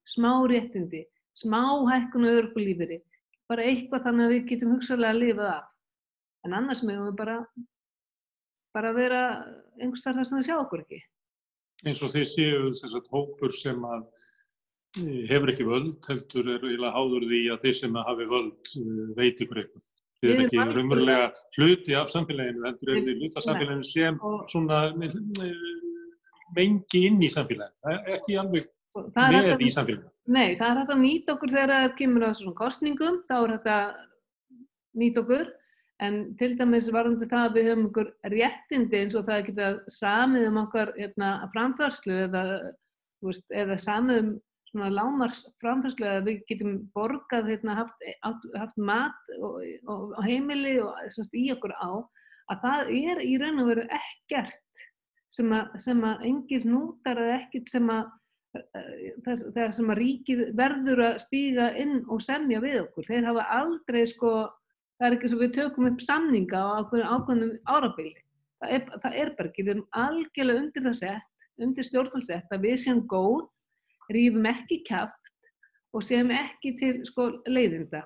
smá réttindi smá hækkun og örgulífiri bara eitthvað þannig að við getum hugsalega að lifa það en annars meðum við bara bara vera einhvers þar þess að það sjá okkur ekki. Eins og þið séu þess að hópur sem að eh, hefur ekki völd, heldur er eiginlega háður því að þeir sem hafi völd eh, veit ykkur eitthvað. Þið er ekki raunverulega hluti af samfélaginu, heldur er þið hluti af samfélaginu sem svona eh, mengi inn í samfélaginu. Það er ekki alveg með í samfélaginu. Nei, það er hægt að nýta okkur þegar það kemur á svona kostningum, þá er hægt að nýta okkur En til dæmis varðandi það að við höfum einhver réttindi eins og það geta samið um okkar hérna, framfærslu eða, veist, eða samið um svona lámars framfærslu eða við getum borgað, hérna, haft, haft mat og, og, og heimili og svona, í okkur á, að það er í raun og veru ekkert sem að, sem að engir nútar eða ekkert sem að þegar sem að ríkið verður að stíga inn og semja við okkur. Þeir hafa aldrei sko það er ekki svo við tökum upp samninga á ákveðnum árabili. Það er, það er bara ekki, við erum algjörlega undir það sett, undir stjórnfálsett að við séum góð, rýfum ekki kæft og séum ekki til sko, leiðinda.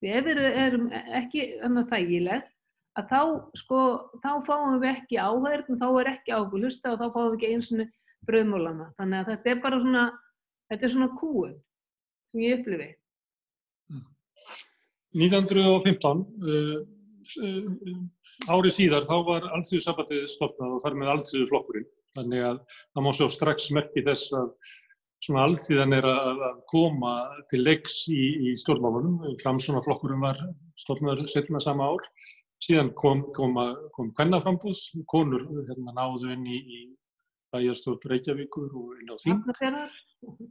Því ef við erum ekki þægilegt, að þá, sko, þá fáum við ekki áhverð, þá er ekki áhuga hlusta og þá fáum við ekki eins og bröðmólana. Þannig að þetta er bara svona, þetta er svona kúun sem ég upplifi. 1915, uh, árið síðar, þá var allþjóðsabbatið stopnað og þar með allþjóðu flokkurinn. Þannig að það má svo strax merki þess að svona allþjóðan er að, koma til leiks í, í stjórnmálunum. Framsona flokkurinn var stopnaður setna sama ár. Síðan kom, kom, kom kvennaframbúð, konur hérna, náðu inn í, í bæjarstjórn Reykjavíkur og inn á þing.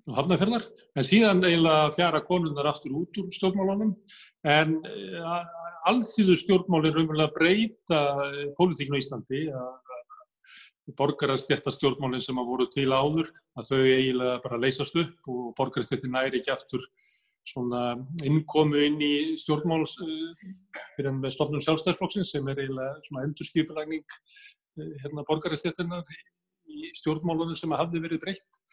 Og hafnafjörðar, en síðan eiginlega fjara konunnar aftur út úr stjórnmálunum. En uh, alþýðu stjórnmálinn raunverulega breyta uh, pólitíknu í Íslandi. Að borgarastjættastjórnmálinn sem að voru til áður að þau eiginlega bara leysast upp og borgarastjættin næri ekki aftur svona innkomu inn í stjórnmál uh, fyrir með stofnum sjálfstæðarflokksins sem er eiginlega svona endurskipulægning hérna borgarastjættinnar í stjórnmálunum sem hafði verið breytt.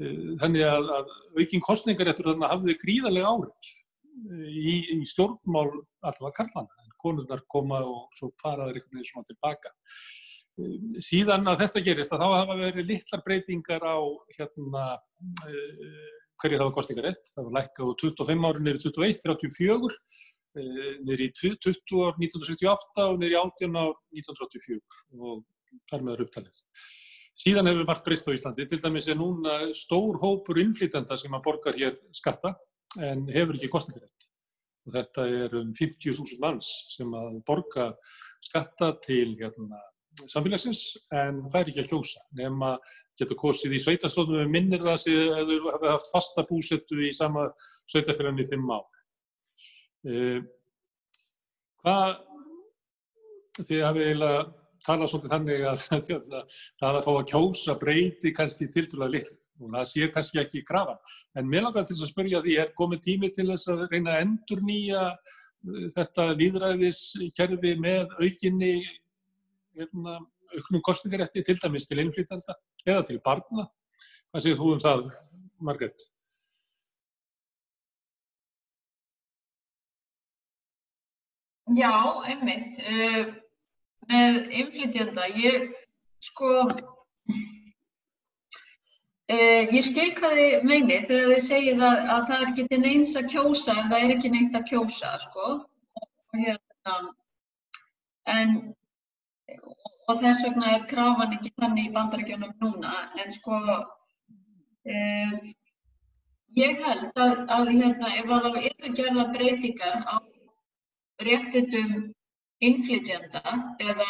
Eh, þannig að, að aukinn kostningaréttur þannig að hafði gríðarlega árið eh, í, í stjórnmál allavega karlana. Konundar koma og svo faraður einhvern veginn svona tilbaka. Eh, síðan að þetta gerist að þá hafa verið litlar breytingar á hérna, hverju það var kostningarétt. Það var lækkað á 25 ári neyri 21, 34, neyri 20 ár 1978 og neyri 18 ár 1984 og þar með er upptalið. Síðan hefur margt breyst á Íslandi, til dæmis er núna stór hópur innflytjanda sem að borgar hér skatta en hefur ekki kostningarétt. Og þetta er um 50.000 manns sem að borga skatta til hérna, samfélagsins en fær ekki að hljósa. Nefn að geta kostið í sveitastóðum við minnir það sem hefur haft fasta búsettu í sama sveitafélagin í fimm ár. Eh, hvað þið hafið eiginlega tala svolítið þannig að það að fá að kjósa breyti kannski tildulega litlu og það sé kannski ekki krafa. En mér langar til að spyrja því, er komið tími til þess að reyna að endur nýja uh, þetta líðræðiskerfi með aukinni hérna, auknum kostningarétti til dæmis til innflytjanda eða til barna? Hvað séu þú um það, Margret? Já, einmitt. Með innflytjanda, ég sko, eh, ég skil hvað þið meinir þegar þið segið að, að það er ekki til neins að kjósa en það er ekki neitt að kjósa, sko, og hérna, en, og þess vegna er krafan ekki þannig í bandarækjunum núna, en sko, eh, ég held að, að hérna, ef það eru gerða breytingar á réttindum innflytjenda eða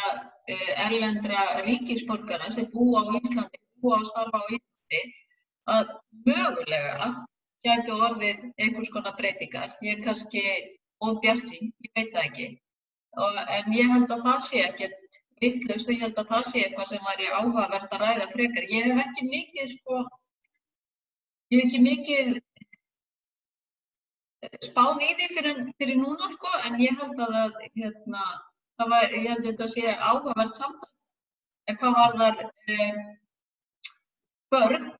eh, erlendra ríkisborgara sem búa á Íslandi, búa á starfa á Íslandi, að mögulega gætu orðið einhvers konar breytingar. Ég er kannski óbjart sín, ég veit það ekki. og, en ég held að það sé ekkert vittlust og ég held að það sé eitthvað sem væri áhugavert að ræða frekar. Ég hef ekki mikið, sko, ég hef ekki mikið spáð í því fyrir, fyrir núna, sko, en ég held að það, hérna, það var, ég held að þetta sé áhugavert samtal. En hvað var þar eh, börn,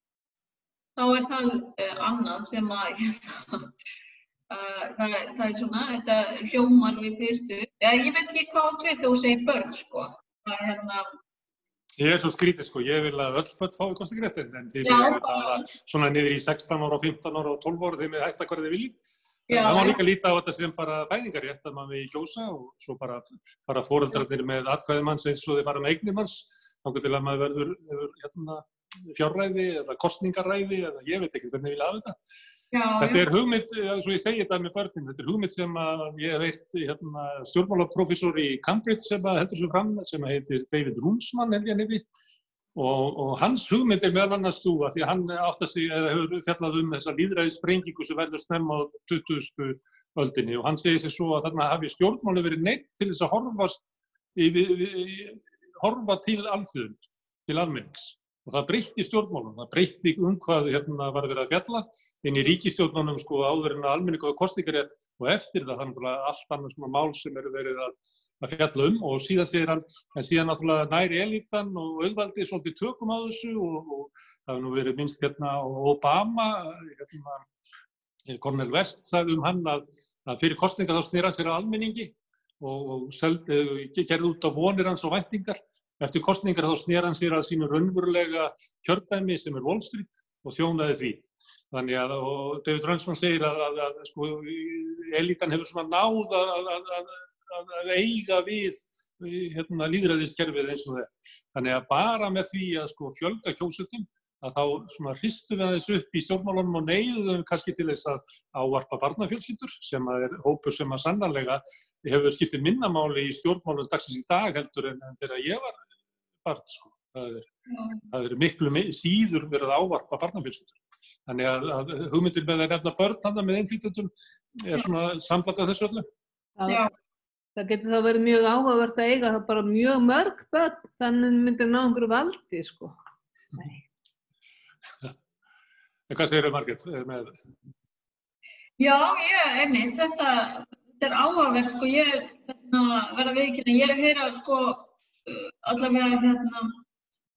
þá er það eh, annað sem að, hérna, Uh, það, það er svona, þetta hljómar við fyrstu, ja, ég veit ekki hvað átt við þegar þú segir börn sko, það er hérna, Ég er svo skrítið sko, ég vil að öll börn fái kostingréttin en þið viljum að tala svona niður í 16 ára, 15 ára og 12 ára þeim er hægt að hverja þið viljið. Það má líka líta á þetta sem bara fæðingarétt að maður við kjósa og svo bara fara fóreldrarnir með atkvæði manns eins og þið fara með eignir manns þá til að maður verður, hérna, fjárræði eða kostningaræði eða ég veit ekki hvernig ég vil hafa þetta. já, Þetta já. er hugmynd, svo ég segi þetta með börnin, þetta er hugmynd sem ég hef veitt hérna, stjórnmálaprófessor í Cambridge sem heldur svo fram, sem heitir David Runsmann held ég niður og, og hans hugmynd er meðal annars þú að því að hann átt að sig, eða hefur fjallað um þessa líðræðissprengingu sem verður snemma á 20. öldinni og hann segir sér svo að þarna hafi stjórnmáli verið neitt til þess að horfast, í, í, horfa til alþjóðund, til almennings og það breytti stjórnmálum, það breytti um hvað hérna var verið að fjalla inn í ríkistjórnunum sko áður en að almenningu og kostningarétt og eftir það þannig að allt annars svona mál sem eru verið að, að fjalla um og síðan segir hann, en síðan náttúrulega næri elitan og auðvaldi svolítið tökum á þessu og, og það hefur nú verið minnst hérna Obama, hérna, Cornel West sagði um hann að, að fyrir kostninga þá snýra sér á almenningi og, og uh, gerði út á vonir hans og væntingar Eftir kostningar þá snýr hann sér að sínu raunverulega kjördæmi sem er Wall Street og þjónaði því. Þannig að, og David Rönsmann segir að, að, að sko, elitan hefur svona náð að, að eiga við hérna, líðræðiskerfið eins og það. Þannig að bara með því að sko, fjölga kjósutum, að þá svona hristum við aðeins upp í stjórnmálunum og neyðum kannski til þess að ávarpa barnafjölskyldur sem að er hópur sem að sannarlega hefur skiptið minnamáli í stjórnmálunum dagsins í dag heldur en, en þegar ég var barn. Sko. Það, er, það er miklu mi- síður verið að ávarpa barnafjölskyldur. Þannig að, að hugmyndir með að nefna börn þannig með einflýtjandum er svona samblat af þessu öllu. Það, Já. það getur þá verið mjög áhugavert að eiga það bara mjög mörg börn, þannig myndir ná einhverju valdi, sko. Nei. En hvað segir þau Margrét? eh, Með, Já, ég, einmitt, þetta, þetta er áhugaverð, sko, ég hérna, verða viðkynna, ég er að heyra, sko, uh, allavega, hérna,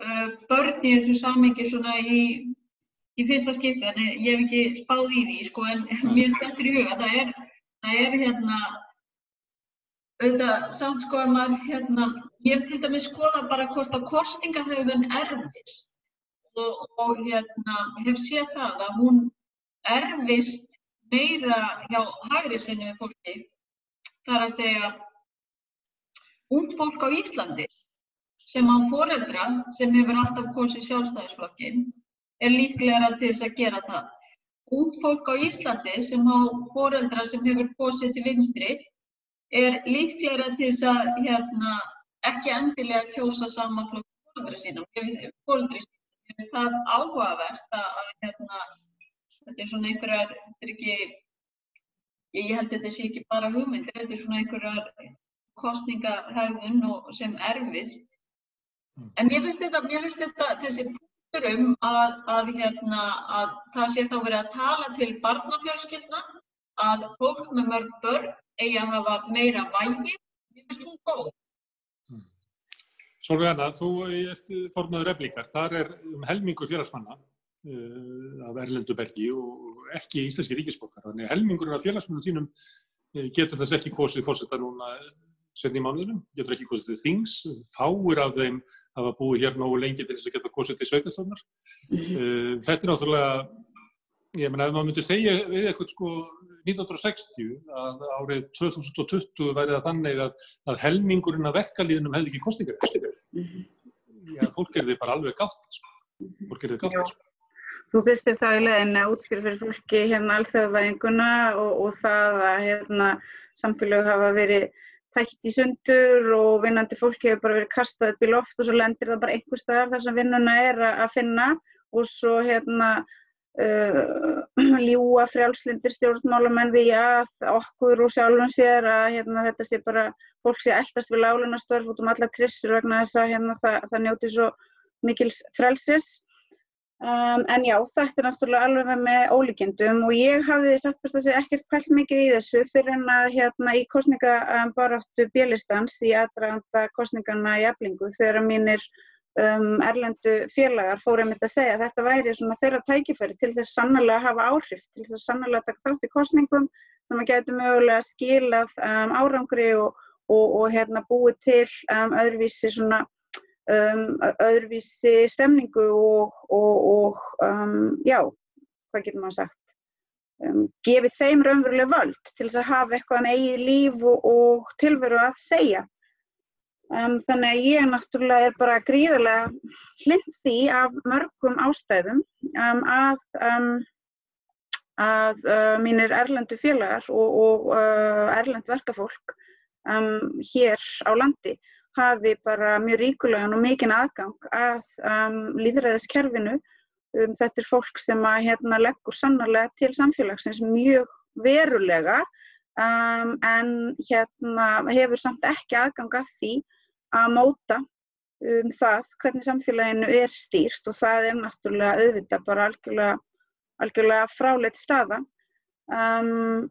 uh, börn í þessu samingi svona í, í fyrsta skipti, en ég hef ekki spáð í því, sko, en mér þetta í huga, það er, það er, hérna, auðvitað, samt, sko, að maður, hérna, ég hef til dæmis skoðað bara hvort að kostingahauðun erfist og, og, hérna, hef séð það að hún erfist meira hjá hægri sinni fólki. Það er að segja ungd fólk á Íslandi sem á foreldra sem hefur alltaf kosið sjálfstæðisflokkin er líklega til þess að gera það. Ungd fólk á Íslandi sem á foreldra sem hefur kosið til vinstri er líklega til þess að hérna, ekki endilega kjósa sama flokk foreldra sínum. Það áhugavert að, hérna, þetta er svona einhverjar, þetta er ekki, ég, held að þetta sé ekki bara hugmyndir, þetta er svona einhverjar kostningahægðun og sem erfist. Mm. En mér finnst þetta, mér finnst þetta þessi um að, að, hérna, að það sé þá verið að tala til barnafjölskyldna, að fólk með mörg börn eigi að hafa meira vægi, mér finnst hún góð. Sólveig Anna, þú ert formaður eflíkar. Þar er um helmingur félagsmanna uh, af Erlendu bergi og ekki íslenski ríkisbókar. Þannig helmingurinn af félagsmannum þínum uh, getur þess ekki kosið fórsetta núna senni í mánuðinum, getur ekki kosið til þings. Fáir af þeim hafa búið hér nógu lengi til þess að geta kosið til sveitastofnar. Uh, þetta er náttúrulega, ég meina ef maður myndi segja við eitthvað sko 1960 að árið 2020 væri það þannig að, að helmingurinn af vekkalíðinum hefði ekki kostingar. Já, fólk er því bara alveg gátt, sko. Fólk er því gátt, sko. Þú þurftir þá í leiðin að útskýra fyrir fólki hérna alþjóðavæðinguna og, og það að hérna, samfélög hafa verið tætt í sundur og vinnandi fólki hefur bara verið kastað upp í loft og svo lendir það bara einhver staðar þar sem vinnuna er að, finna og svo hérna uh, ljúa frjálslindir stjórnmálamenn því að okkur og sjálfum sér að hérna, þetta sé bara fólk sé eldast við lálunastörf út um alla krissur vegna þess að hérna, það, það njóti svo mikils frelsis. Um, en já, þetta er náttúrulega alveg með ólíkjendum og ég hafði satt best að segja ekkert pælt mikið í þessu fyrir en að hérna í kostningabaráttu bjelistans í aðdraganda kostningarna í eflingu þegar mínir um, erlendu félagar fórum þetta að segja að þetta væri svona þeirra tækifæri til þess sannlega að hafa áhrif, til þess sannlega að taka þátt í kostningum sem að getur mögulega skilað um, árangri og, og, og hérna búið til um, öðruvísi svona um, öðruvísi stemningu og, og um, já, hvað getur maður sagt? Um, gefið þeim raunveruleg völd til þess að hafa eitthvað um eigið líf og, og tilveru að segja Um, þannig að ég náttúrulega er bara gríðarlega hlind því af mörgum ástæðum um, að, um, að uh, mínir erlendu félagar og, og uh, erlend verkafólk hér á landi hafi bara mjög ríkulegan og mikinn aðgang að líðræðiskerfinu. Þetta er fólk sem að, hérna, leggur sannarlega til samfélagsins mjög verulega en hérna, hefur samt ekki aðgang að því að móta um það hvernig samfélaginu er stýrt og það er náttúrulega auðvitað bara algjörlega, algjörlega fráleitt staða. Um,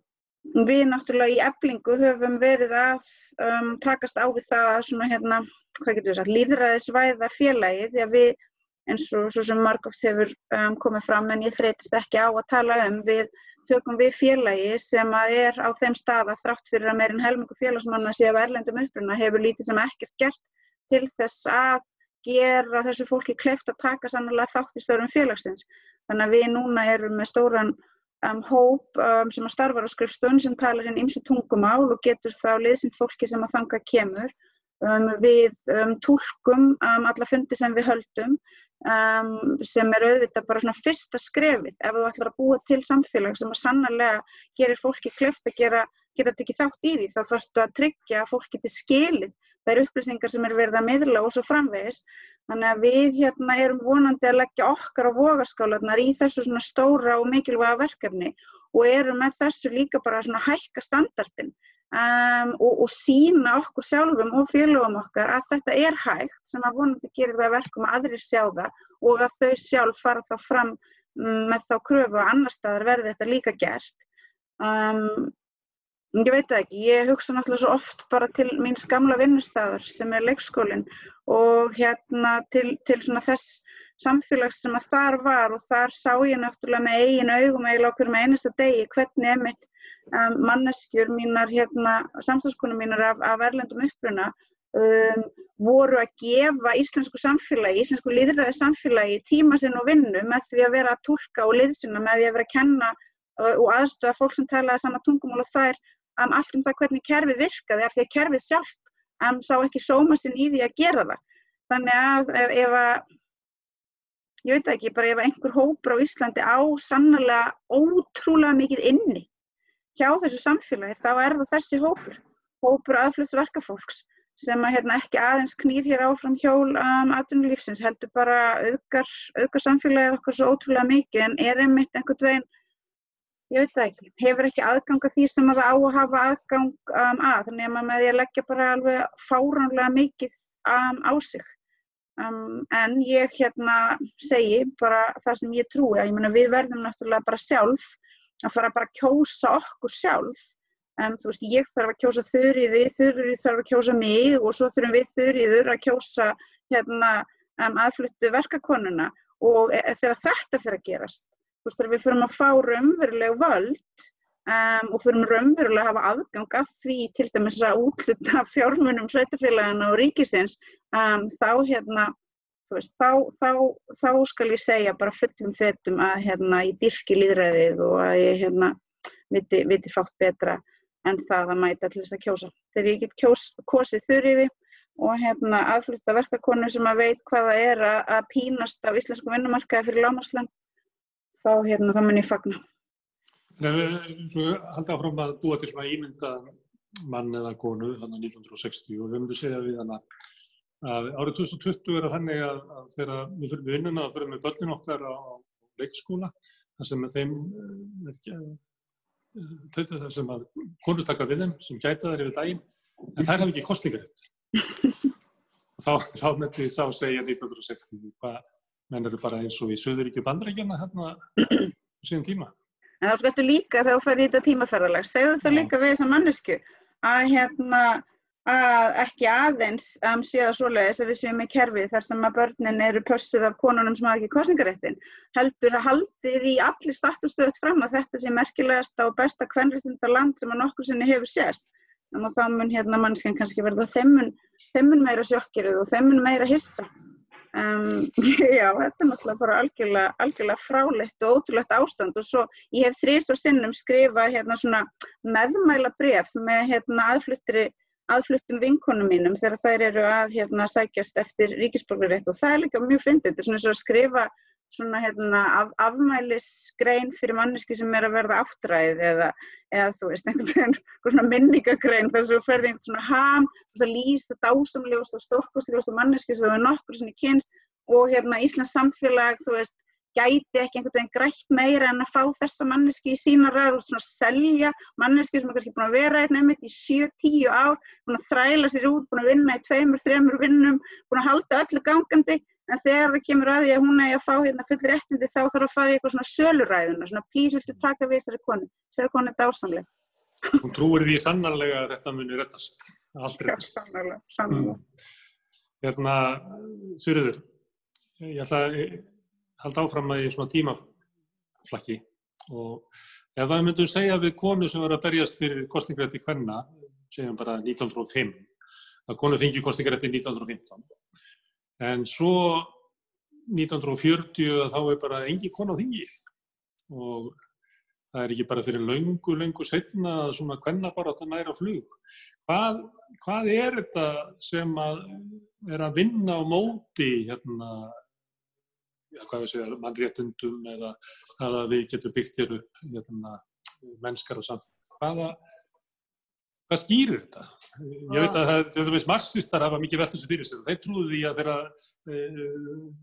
við náttúrulega í eblingu höfum verið að um, takast á við það að svona hérna, hvað getur við sagt, líðræðisvæða félagi því að við eins og svo sem margóft hefur um, komið fram en ég þreytist ekki á að tala um við tökum við félagi sem að er á þeim stað að þrátt fyrir að meirinn helmingu félagsmanna sé af erlendum uppruna hefur lítið sem ekkert gert til þess að gera þessu fólki kleift að taka sannlega þátt í störum félagsins. Þannig að við núna erum með stóran um, hóp um, sem að starfa á skrifstun sem talar hinn ymsu tungumál og getur þá liðsind fólki sem að þanga kemur. Um, við um, tólkum um, alla fundi sem við höldum Um, sem er auðvitað bara svona fyrsta skrefið ef þú ætlar að búa til samfélag sem að sannarlega gerir fólki klöft að gera, geta tekið þátt í því þá þarfstu að tryggja að fólk geti skilið þær upplýsingar sem er verið að miðla og svo framvegis þannig að við hérna erum vonandi að leggja okkar á vogaskálanar í þessu svona stóra og mikilvæga verkefni og erum með þessu líka bara svona hækka standardin Um, og, og sína okkur sjálfum og félögum okkar að þetta er hægt sem að vonandi gerir það verkum að aðrir sjá það og að þau sjálf fara þá fram um, með þá kröfu að annar staðar verði þetta líka gert. Um, ég veit ekki, ég hugsa náttúrulega svo oft bara til mín skamla vinnustæðar sem er leikskólinn og hérna til, til svona þess samfélags sem að þar var og þar sá ég náttúrulega með eigin augum eiginlega okkur með einasta degi hvernig emitt um, manneskjur mínar, hérna, samstagskonum mínar af, af erlendum uppruna um, voru að gefa íslensku samfélagi, íslensku liðræði samfélagi tíma sinn og vinnu með því að vera að tólka og liðsina, með því að vera að kenna uh, og aðstöða fólk sem talaði sama tungumál og þær um, allt um það hvernig kerfið virkaði af því að kerfið sjálft um, sá ekki sóma sinn í því að gera það. Þannig að ef, ef að ég veit ekki, bara ef einhver hópur á Íslandi á sannlega ótrúlega mikið inni hjá þessu samfélagi þá er það þessi hópur, hópur aðflutts verkafólks sem að hérna, ekki aðeins knýr hér áfram hjól um, aðtunulífsins, heldur bara auðgar, auðgar samfélagið okkar svo ótrúlega mikið en er einmitt einhvern veginn, ég veit það ekki, hefur ekki aðgang að því sem að það á að hafa aðgang um, að, þannig að maður með því að leggja bara alveg fáránlega mikið um, á sig. Um, en ég hérna segi bara það sem ég trúi að ég menna við verðum náttúrulega bara sjálf að fara bara að kjósa okkur sjálf. Þú veist, ég þarf að kjósa þurriði, þurriði þarf að kjósa mig og svo þurfum við þurriður að kjósa hérna, um, aðfluttu verkakonuna og e e þegar þetta fyrir að gerast, þú veist, þegar við fyrir að fá raunveruleg völd um, og fyrir raunverulega að hafa aðgang af því til dæmis að útluta fjármunum sveitafélagana og ríkisins, þá hérna Veist, þá, þá, þá skal ég segja bara fullum fetum að hérna, ég dyrki líðræðið og að ég hérna, viti, viti fátt betra en það að mæta til þess að kjósa. Þegar ég get kjós, kosið þurriði og hérna, aðflutta verkakonu sem að veit hvaða er að, að pínast á íslensku vinnumarkaði fyrir lámaslan, þá, hérna, þá mun ég fagna. Svo haldi áfram að búa til svona ímynda mann eða konu þannig 1960 og við höfum við segjað við hann að árið 2020 er að þannig að, að þegar við fyrir við vinnuna og fyrir með börnin okkar á leikskóla þar sem þeim eh, eh, þetta það sem að konur taka við þeim sem gæta þær yfir daginn en þær hafa ekki kostningarétt og þá, þá myndi sá segja 1960 hvað menn eru bara eins og í Suðuríki bandarækjana hérna síðan tíma. En þá skaltu líka þú ferði í þetta tímaferðalag, segðu Já. líka við þessa mannesku að hérna að ekki aðeins um, séu það svoleiðis að við séum í kerfi þar sem að börnin eru pössuð af konunum sem hafa ekki kostningaréttin heldur að haldið í allir startustöðut fram að þetta sé merkilegasta og besta kvenréttinda land sem að nokkur sinni hefur sést. Þannig að þá mun hérna mannskan kannski verða þeimun, meira sjokkirið og þeimun meira hissa um, já, þetta er náttúrulega bara algjörlega, algjörlega fráleitt og ótrúlegt ástand. Og svo ég hef þrísvar sinnum skrifað hérna svona meðmæla bref með hérna aðfluttum vinkonum mínum þegar þær eru að hérna sækjast eftir ríkisborgarétt og það er líka mjög fyndið, þetta er svona og að skrifa svona hérna af, afmælisgrein fyrir manneski sem er að verða áttræð eða, eða þú veist einhvern svona minningagrein þar sem þú ferði einhvern svona ham og það lýst það dásamlegust og stórkostlegust og manneski sem þú er nokkur svona kynst og hérna Íslands samfélag þú veist gæti ekki einhvern veginn grætt meira en að fá þessa manneski í sína ræð og svona selja manneski sem er kannski búin að vera einn einmitt í 7-10 ár, búin að þræla sér út, búin að vinna í tveimur, þreimur vinnum, búin að halda öllu gangandi en þegar það kemur að því að hún eigi að fá hérna full réttindi þá þarf að fara í eitthvað svona söluræðuna, svona please viltu taka við þessari konu, þessari konu er dásamleg. hún trúir því sannarlega að þetta muni rettast allt Já, rettast sannlega, sannlega. Hérna, Suriður, ég ætla að halda áfram að ég svona tímaflakki og ef það myndum segja við konu sem var að berjast fyrir kostningarætti hvenna, segjum bara 1905, að konu fengi kostningarætti 1915, en svo 1940 þá er bara engi konu á þingi og það er ekki bara fyrir löngu, löngu setna að svona hvenna bara að næra flug. Hvað, hvað er þetta sem að er að vinna á móti hérna, ja, hvað við segja, mannréttundum eða það að við getum byggt hér upp hérna, mennskar og samt. Hvaða, hvað skýrir þetta? Ég veit að það er, dæmis marxistar hafa mikið velt þessu fyrir sér. Þeir trúðu því að þeirra e,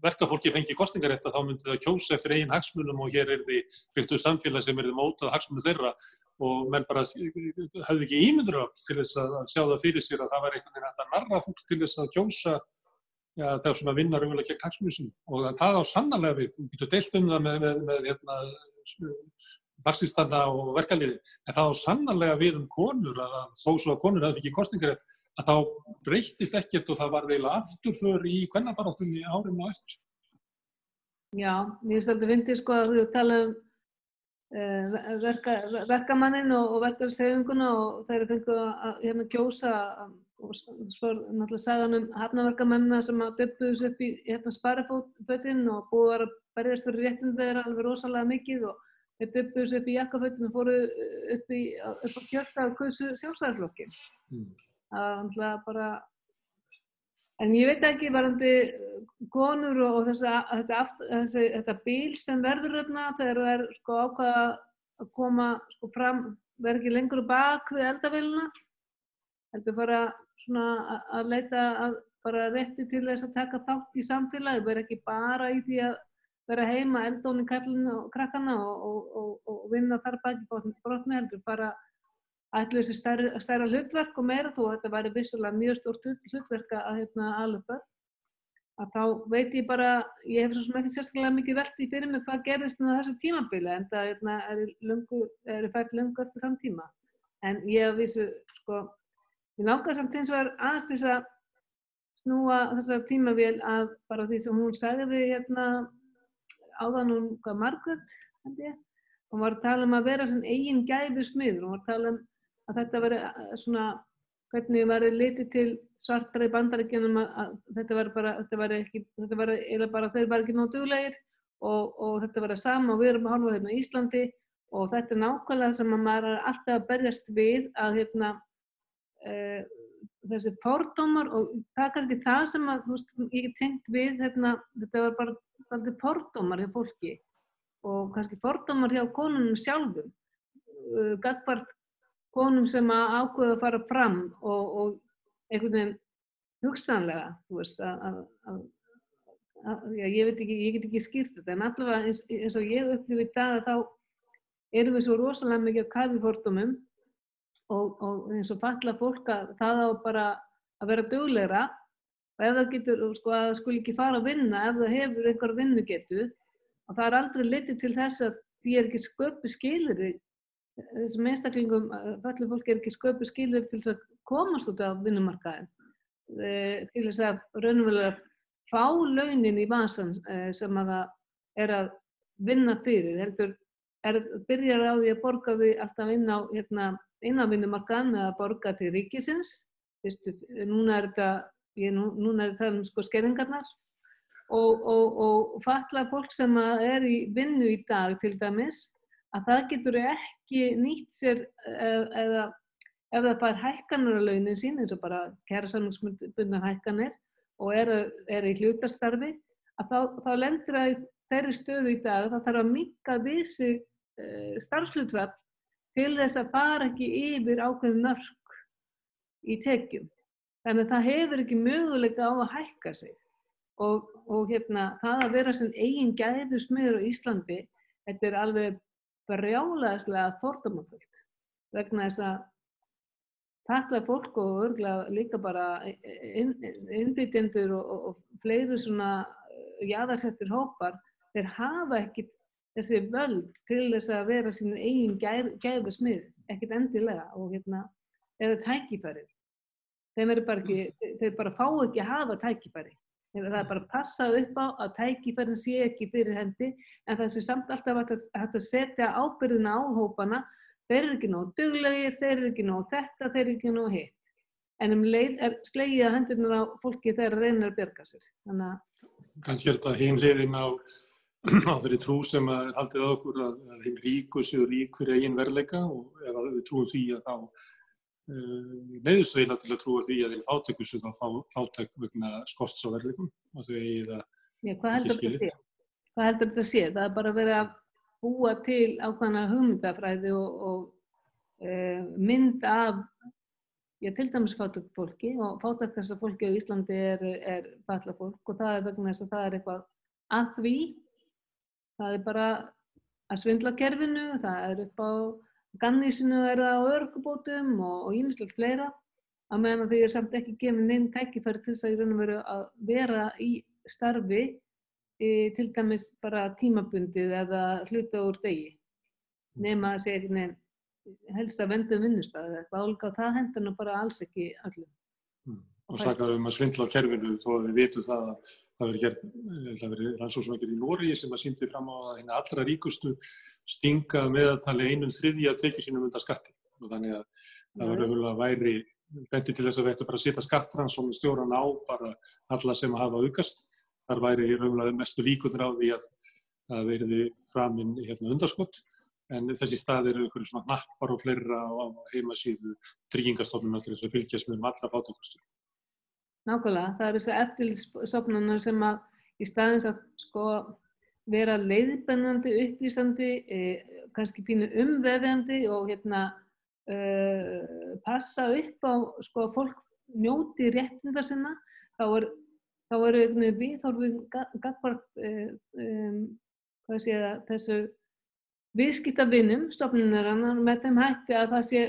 verkafólki fengi kostningarétta þá myndi það kjósa eftir eigin hagsmunum og hér er því byggt upp samfélag sem er því mótað hagsmunum þeirra og menn bara hefði ekki ímyndur af til þess að sjá það fyrir sér að það var einhvern veginn að narra fólk til þess að kjósa já, þegar svona vinnar umvel gegn hagsmunum sínum og að það á sannarlega við, þú getur deilt um það með, með, með hérna, marxistana og verkaliði, en það á sannarlega við um konur að þó svo að konur hefði ekki kostningarétt, að þá breyttist ekkert og það var eiginlega afturför í kvennabaráttunni árum og eftir. Já, mér finnst þetta fyndið sko að þú tala um uh, verka, verkamannin og, og verkarsefinguna og þeir fengu að hérna kjósa og svo er náttúrulega sagan um hafnaverkamennina sem að döpuðu þessu upp í hérna sparafötinn og búið að berjast fyrir réttinu þeirra alveg rosalega mikið og þeir döpuðu þessu upp í jakkafötinn og fóru upp, í, upp á kjörta og kausu sjálfstæðarflokkin. Mm. Það var náttúrulega bara En ég veit ekki varandi konur og, og þessa, þetta, aft- þessi, þetta bíl sem verður öfna þegar það er sko ákvaða að koma sko fram, verður ekki lengur bak við eldavélina. Heldur bara svona að- að leita að bara rétti til þess að taka þátt í samfélagi, verður ekki bara í því að vera heima, í kallinu og krakkana og, og, og, vinna þar baki brotni heldur bara ætlu þessi stærra, stærra hlutverk og meira þó þetta væri vissulega mjög hlut- hlutverk að hérna alveg að þá veit ég bara, ég hef svo sem ekki sérstaklega mikið velti fyrir mig hvað gerðist á þessu tímabili en það hérna, er, fært lungu eftir þann tíma. En ég hef vissu sko, ég nákvæða samt eins og er aðeins þess að snúa þessar tímavél að bara því sem hún sagði hérna áðan hún, hvað Margaret hún var að tala um að vera eigin gæfi smiður, hún var að tala um að þetta veri eh, svona hvernig var litið til svartra í bandaríkjunum að, þetta var bara, þetta var ekki, þetta var eiginlega bara, þeir var ekki nóg duglegir og, og þetta var að sama og við erum að horfa hérna á Íslandi. Og þetta er nákvæmlega sem að maður er alltaf að berjast við að hérna e, þessi fordómar og það er kannski það sem að, þú veist, ég tengt við hérna, þetta var bara aldrei fordómar hjá fólki og kannski fordómar hjá konunum sjálfum uh, gagvart konum sem að ákveða að fara fram og, og einhvern veginn hugsanlega, þú veist, að, að, að, já, ég veit ekki, ég get ekki skýrt þetta, en allavega eins, eins og ég upplifi í dag að þá erum við svo rosalega mikið á kafifórtumum og, og eins og falla fólk að það á bara að vera duglegra og ef það getur, sko, að það skul ekki fara að vinna ef það hefur einhver vinnu getu og það er aldrei litið til þess að því er ekki sköpu skilir þessum einstaklingum, fallið fólk er ekki sköpu skilir til þess að komast út á vinnumarkaðin til þess að raunverulega fá launin í vasan sem að það er að vinna fyrir, heldur er, byrjar á því að borga því alltaf inn á, hérna, inn á vinnumarkaðin eða borga til ríkisins, Vistu, núna er þetta, ég, nú, núna er það um sko skerringarnar og, og, og falla fólk sem er í vinnu í dag til dæmis, að það getur ekki nýtt sér eða ef það fær hækkanur á launin sín, eins og bara kæra samlingsbundnar hækkanir og er, er í hlutastarfi, að þá, þá lendur það í þeirri stöðu í dag, þá þarf að mikka við sig uh, starfslutvall til þess að fara ekki yfir ákveðin mörg í tekjum. Þannig að það hefur ekki möguleika á að hækka sig og, og hérna, það að vera sem eigin gæðusmiður á Íslandi, þetta er alveg brjálaðislega fordómafullt vegna þess að þetta fólk og örgulega líka bara innbytjendur og, og, og fleiri svona jáðarsettir hópar, þeir hafa ekki þessi völd til þess að vera sín eigin gæfu smið, ekkert endilega og hérna, eða tækifærið. Þeim eru bara ekki, þeir bara fá ekki að hafa tækifæri. Það er bara passað upp á að tækifærin sé ekki fyrir hendi en það sé samt alltaf að þetta setja ábyrðina á hópana þeir eru ekki nóg duglegir, þeir eru ekki nóg þetta, þeir eru ekki nóg hitt. En um leið er slegið að hendurnar á fólki þegar reynir að berga sér. Að... Kannski er þetta hinn hliðin á, á þeirri trú sem að haldið á okkur að, að hinn ríku séu rík fyrir eigin verleika og ef við trúum því að þá meðust við til að trúa því að þeir fátöku séu þá fá, fátök vegna skorts á verleikum og þau eigið að Já, hvað heldur þetta sé? Hvað heldur þetta sé? Það er bara verið að búa til ákvæmna hugmyndafræði og, og e, mynd af já, til dæmis fátak fólki og fátak þess að fólki á Íslandi er, er falla fólk og það er vegna þess að það er eitthvað að því það er bara að svindla kerfinu, það er upp á gannísinu er það á örgubótum og ímislegt fleira að meðan því er samt ekki gefið neinn tækifæri til þess að í raun og veru að vera í starfi til dæmis bara tímabundið eða hluta úr degi nema að segja nefn helst að venda um vinnustæði eða eitthvað álga það hendur nú bara alls ekki öllum. Mm. Og sakar um að svindla á kerfinu þó að við vitum það að það verið gerð, það verið rannsóksvækir í Nóri sem að síndi fram á að hérna allra ríkustu stinga meðaltali einum þriðja tekið sínum undan skatti og þannig að það verið auðvitað að væri benti til þess að þetta bara setja skattrannsómi stjóran á bara alla sem að hafa aukast þar væri raunverulega mestu líkundur á því að það veriði framinn hérna, undarskott en þessi stað eru einhverju svona nappar og fleira á heimasíðu tryggingastofnuna til þess að fylgjast með um alla fátakastur. Nákvæmlega, það eru þessi eftirlýsstofnunar sem að í staðins að sko vera leiðbennandi, upplýsandi, eh, kannski pínu umvefjandi og hérna uh, passa upp á sko að fólk njóti réttinda sinna, þá er þá eru viðhorfið gagvart um, þessu viðskiptavinnum stofnunarinnar með þeim hætti að það sé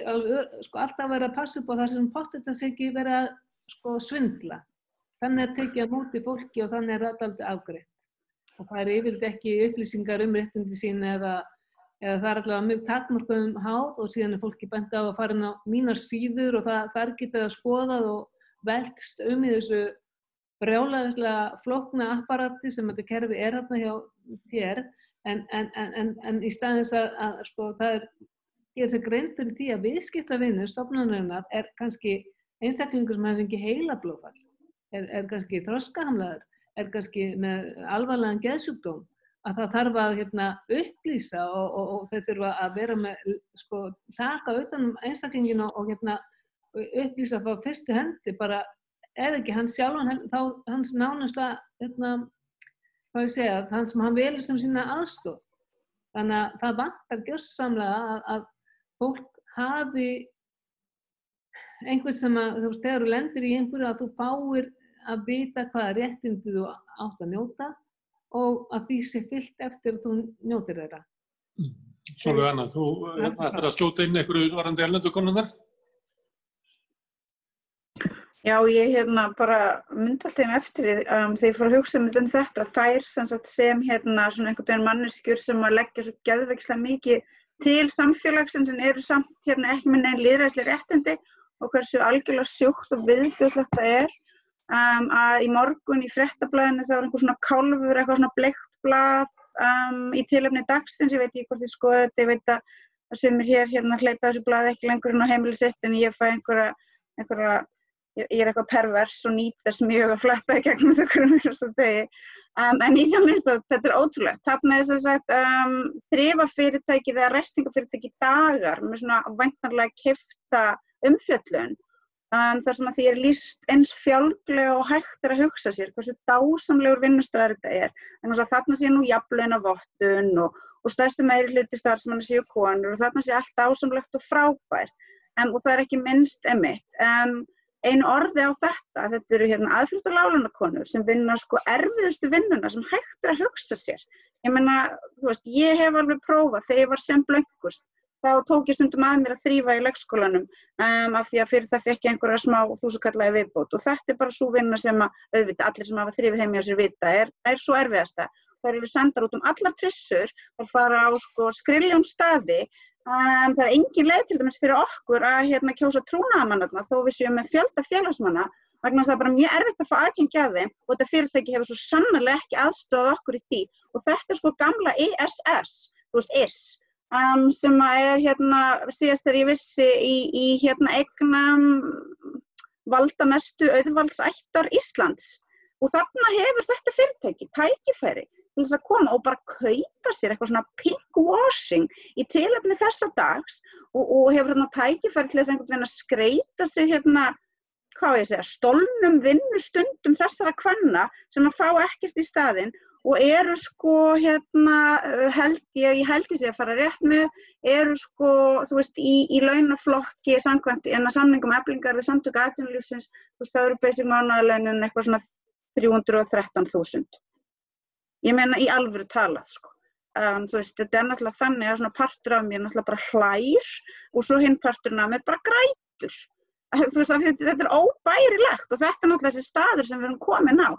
sko, alltaf verið að passa upp á það sem potið það sé ekki verið að sko, svindla. Þannig er tekið að móti fólki og þannig er þetta aldrei afgreitt. Og það er yfirlega ekki upplýsingar um réttindi sín eða, eða það er allavega mjög takmarkaðum háð og síðan er fólki bænt á að fara inn á mínar síður og það, það er getið að skoðað og veltst um í þessu brjálæðislega flokna apparati sem þetta kerfi er hérna hjá þér en, en, en, en í staðins að, að sko, það er ég er grein fyrir því að viðskiptavinnu stofnunarinnar er kannski einstaklingur sem hefði ekki heila blóðfall er, er kannski þroskahamlaður er kannski með alvarlegan geðsjúkdóm að það þarf að hérna, upplýsa og, og, og þau þurfa að vera með sko, taka utanum einstaklingin og, hérna, upplýsa frá fyrstu hendi bara ef ekki hans sjálfan, þá hans nánasta, hérna, hvað ég segja, hans sem hann velur sem sína aðstof. Þannig að það vantar gjörsamlega að, að fólk hafi einhvers sem að, þú veist, þegar þú lendir í einhverju að þú fáir að vita hvaða réttindi þú átt að njóta og að því sé fyllt eftir að þú njótir þeirra. Svolítið annað, þú ætlar að skjóta inn einhverju varandi erlendu konunar? Já, ég hérna bara myndi alltaf einu eftir því um, þegar ég fór að hugsa um þetta, þær sem, sem hérna svona einhvern veginn manneskjur sem að leggja svo gæðvegslega mikið til samfélagsins en eru samt hérna ekki með neinn liðræðislega réttindi og hversu algjörlega sjúkt og viðbjóðslegt það er um, að í morgun í frettablaðinu þá er einhver svona kálfur, eitthvað svona bleikt blað um, í tilöfni dagsins, ég veit ekki hvort ég skoði þetta, ég veit að það sumir hér hérna hleypa þessu blað ekki lengur inn á heimilisitt en ég fæ einhverja, einhverja ég, ég er eitthvað pervers og nýtt þess mjög að fletta í gegnum þau hverjum mjögstu degi. Um, en ég minnst að þetta er ótrúlegt. Þarna er þess að um, þrifa fyrirtæki eða restingafyrirtæki dagar með svona væntanlega kifta umfjöllun um, þar sem að því er líst eins fjálglega og hægt er að hugsa sér hversu dásamlegur vinnustöðar þetta er. En þess að þarna sé nú jafnleina vottun og, og stæðstu meiri hluti starfsmanni séu konur og þarna sé allt dásamlegt og frábær. Um, og það er ekki minnst emitt. Um, einu orði á þetta, þetta eru hérna aðfluttar lálunakonur sem vinna sko erfiðustu vinnuna sem hægt er að hugsa sér. Ég menna, þú veist, ég hef alveg prófað þegar ég var sem blöngust, þá tók ég stundum að mér að þrýfa í leikskólanum um, af því að fyrir það fekk ég einhverja smá þúsukallaði viðbót. Og þetta er bara svo vinna sem að, auðvitað, allir sem hafa þrýfið heim í þessir vita er, er svo erfiðasta. Það eru sendar út um allar trissur og fara á sko skriljón staði. Um, það er engin leið til dæmis fyrir okkur að hérna, kjósa trúnaðamannarna þó við séum með fjölda félagsmanna vegna það er bara mjög erfitt að fá aðgengja að þeim og þetta fyrirtæki hefur svo sannlega ekki aðstofað okkur í því. Og þetta er sko gamla ISS, þú veist IS, um, sem er hérna síðast þegar ég vissi í, í hérna eignam valdamestu auðvaldsættar Íslands. Og þarna hefur þetta fyrirtæki tækifæri til þess að koma og bara kaupa sér eitthvað svona pinkwashing í tilöfni þessa dags og, og hefur hérna tækifæri til þess að einhvern veginn að skreita sig hérna, hvað ég segja, stolnum vinnustundum þessara kvanna sem að fá ekkert í staðin og eru sko hérna, held ég, ég held sé að fara rétt með, eru sko, þú veist, í, í launaflokki samkvæmt en að samningum eflingar við samtöku aðtunulífsins, þú veist, það eru basic mánuðalaunin eitthvað svona 313.000 ég meina í alvöru talað sko. Um, þú veist, þetta er náttúrulega þannig að svona partur af mér náttúrulega bara hlær og svo hinn parturinn af mér bara grætur. Veist, þetta, þetta er óbærilegt og þetta er náttúrulega þessi staður sem við erum komin á.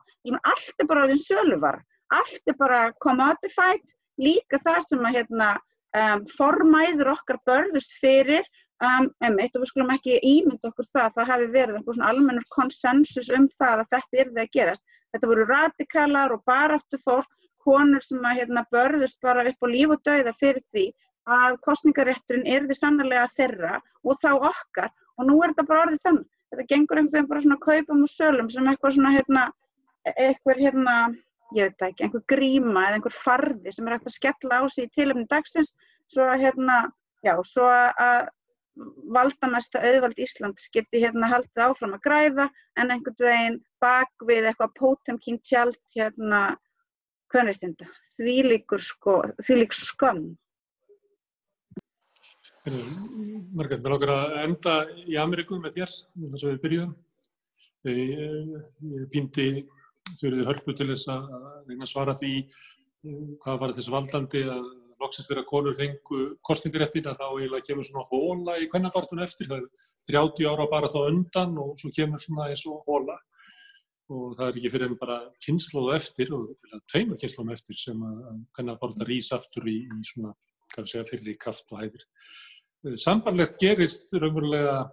Allt er bara á því söluvar, allt er bara commodified, líka það sem að hérna, um, formæður okkar börðust fyrir um, emitt og við skulum ekki ímynda okkur það að það hafi verið eitthvað svona almennur konsensus um það að þetta er það að gerast. Þetta voru radikalar og baráttu fólk, konur sem að hérna, börðust bara upp á líf og dauða fyrir því að kostningarétturinn er því sannlega þeirra og þá okkar og nú er þetta bara orðið þannig. Þetta gengur einhvern veginn bara svona kaupum og sölum sem eitthvað svona hérna, eitthvað hérna, ég veit ekki, einhver gríma eða einhver farði sem er hægt að skella á sig í tilöfni dagsins svo að hérna, já, svo að valdamesta auðvald Íslands geti hérna haldið áfram að græða en einhvern veginn bak við eitthvað pótemkín tjald hérna hvernig er þetta? Því líkur sko, því lík skam. Margreit, mér lókar að enda í Ameríku með þér, þess að við byrjuðum. Ég pýndi þurfið hörpu til þess að reyna að svara því hvað var þess valdandi að loksist þegar konur fengu kostningaréttin að þá eiginlega kemur svona hóla í kvennabartunum eftir, það er 30 ára bara þá undan og svo kemur svona eins og hóla og það er ekki fyrir enn bara kynnslóðu eftir og tveimur kynnslóðum eftir sem að kvennabarta rýs aftur í, í svona, hvað segja, fyrir í kraft og hæðir. Sambarlegt gerist raunverulega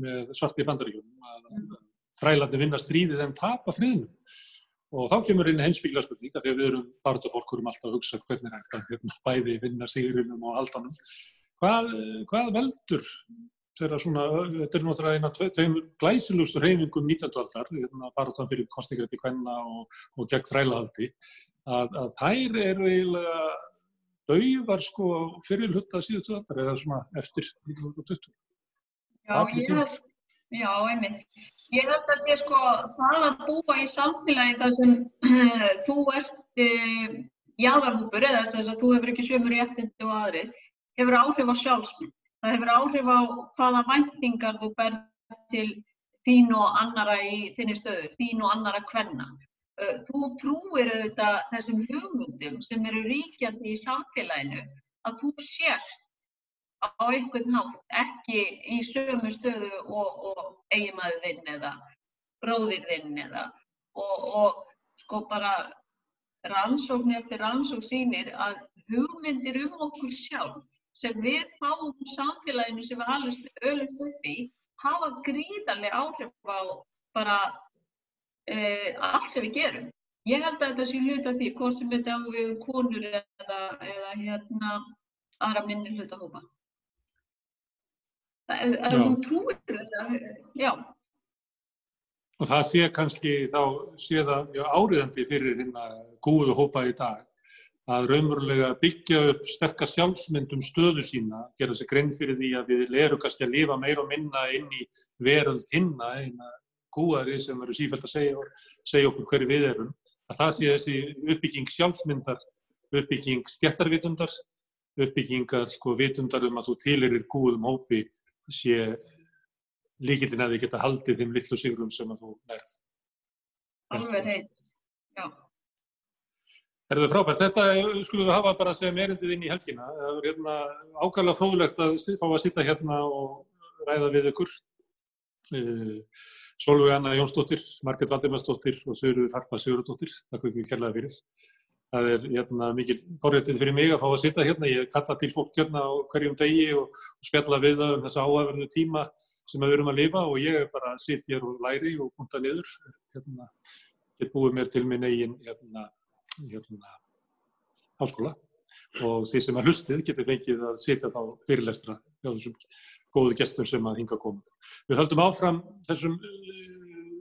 með svarti bandaríkjum að þrælarni vinna stríðið en tapa friðnum Og þá kemur inn heimsbyggla spurning að því að við erum barndafólkur um alltaf að hugsa hvernig er þetta hérna, bæði vinna sigurinnum og aldanum. Hvað, hvað veldur þeirra svona, þetta er náttúrulega eina tveim glæsilugstur heimingum 19. aldar, hérna, barndan fyrir kostningrætti kvenna og, og gegn þrælahaldi, að, að þær eru eiginlega dauvar sko fyrir hluta síðustu aldar eða svona eftir 1920. Já, já, einmitt. Ég held að sé sko það að búa í samfélagi þar sem uh, þú ert uh, jáðarhúpur eða þess að þú hefur ekki sömur réttindi og aðrir, hefur áhrif á sjálfsmynd. Það hefur áhrif á hvaða væntingar þú berð til þín og annara í þinni stöðu, þín og annara kvenna. Uh, þú trúir auðvitað þessum hugmyndum sem eru ríkjandi í samfélaginu að þú sért á einhvern nátt ekki í sömu stöðu og, og eiginmaður þinn eða bróðir þinn eða og, og sko bara rannsókn eftir rannsókn sínir að hugmyndir um okkur sjálf sem við fáum samfélaginu sem við alveg öllust upp í hafa gríðarlega áhrif á bara uh, allt sem við gerum. Ég held að þetta sé hluta því hvort sem þetta á við konur eða, eða hérna aðra minni hluta hópa. Ef þú trúir þetta, já. Og það sé kannski þá sé það áriðandi fyrir hérna góðu hópa í dag að raunverulega byggja upp sterkar sjálfsmyndum stöðu sína, gera sér grein fyrir því að við lerum kannski að lifa meira og minna inn í veröld hinna, eina gúari sem eru sífælt að segja, segja okkur hverju við erum, að það sé þessi uppbygging sjálfsmyndar, uppbygging stjættarvitundar, uppbyggingar sko vitundar um að þú týlirir gúðum hópi sé líkillin að þið geta haldið þeim litlu sigrum sem að þú nærð. Alveg heitt, já. Er það frábært? Þetta skulum við hafa bara sem erindið inn í helgina. Það er hérna ákvæmlega fróðulegt að fá að sitta hérna og ræða við ykkur. Eh, Solveig Anna Jónsdóttir, Margret Valdimarsdóttir og Sögur Harpa Sigurðardóttir. Takk fyrir kærlega fyrir. Það er hérna mikil forréttið fyrir mig að fá að sitta hérna. Ég kalla til fólk hérna á hverjum degi og, og spjalla við það um þessa áhæfnu tíma sem við erum að lifa og ég er bara að sitja hér og læri og punta niður. Hérna, Þetta búið mér til minn eigin hérna, hérna, háskóla og því sem að hlustið getur fengið að sitja þá fyrirlestra hjá þessum góðu gestur sem að hinga komið. Við höldum áfram þessum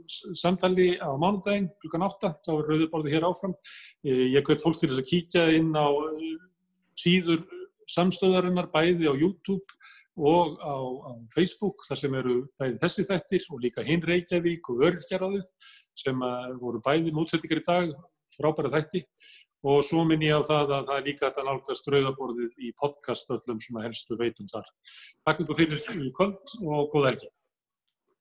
samtali á mánudaginn klukkan 8, þá er rauðurborðið hér áfram. Ég gött fólk til þess að kíkja inn á uh, síður samstöðarinnar bæði á YouTube og á, á Facebook þar sem eru bæði þessi þættir og líka hinn Reykjavík og Örkjaráðið sem voru bæði mútsettingar í dag frábæra þætti og svo minn ég á það að það er líka þetta nálgast rauðaborðið í podcast öllum sem að helstu veitum þar. Takk fyrir kvöld og góða helgi.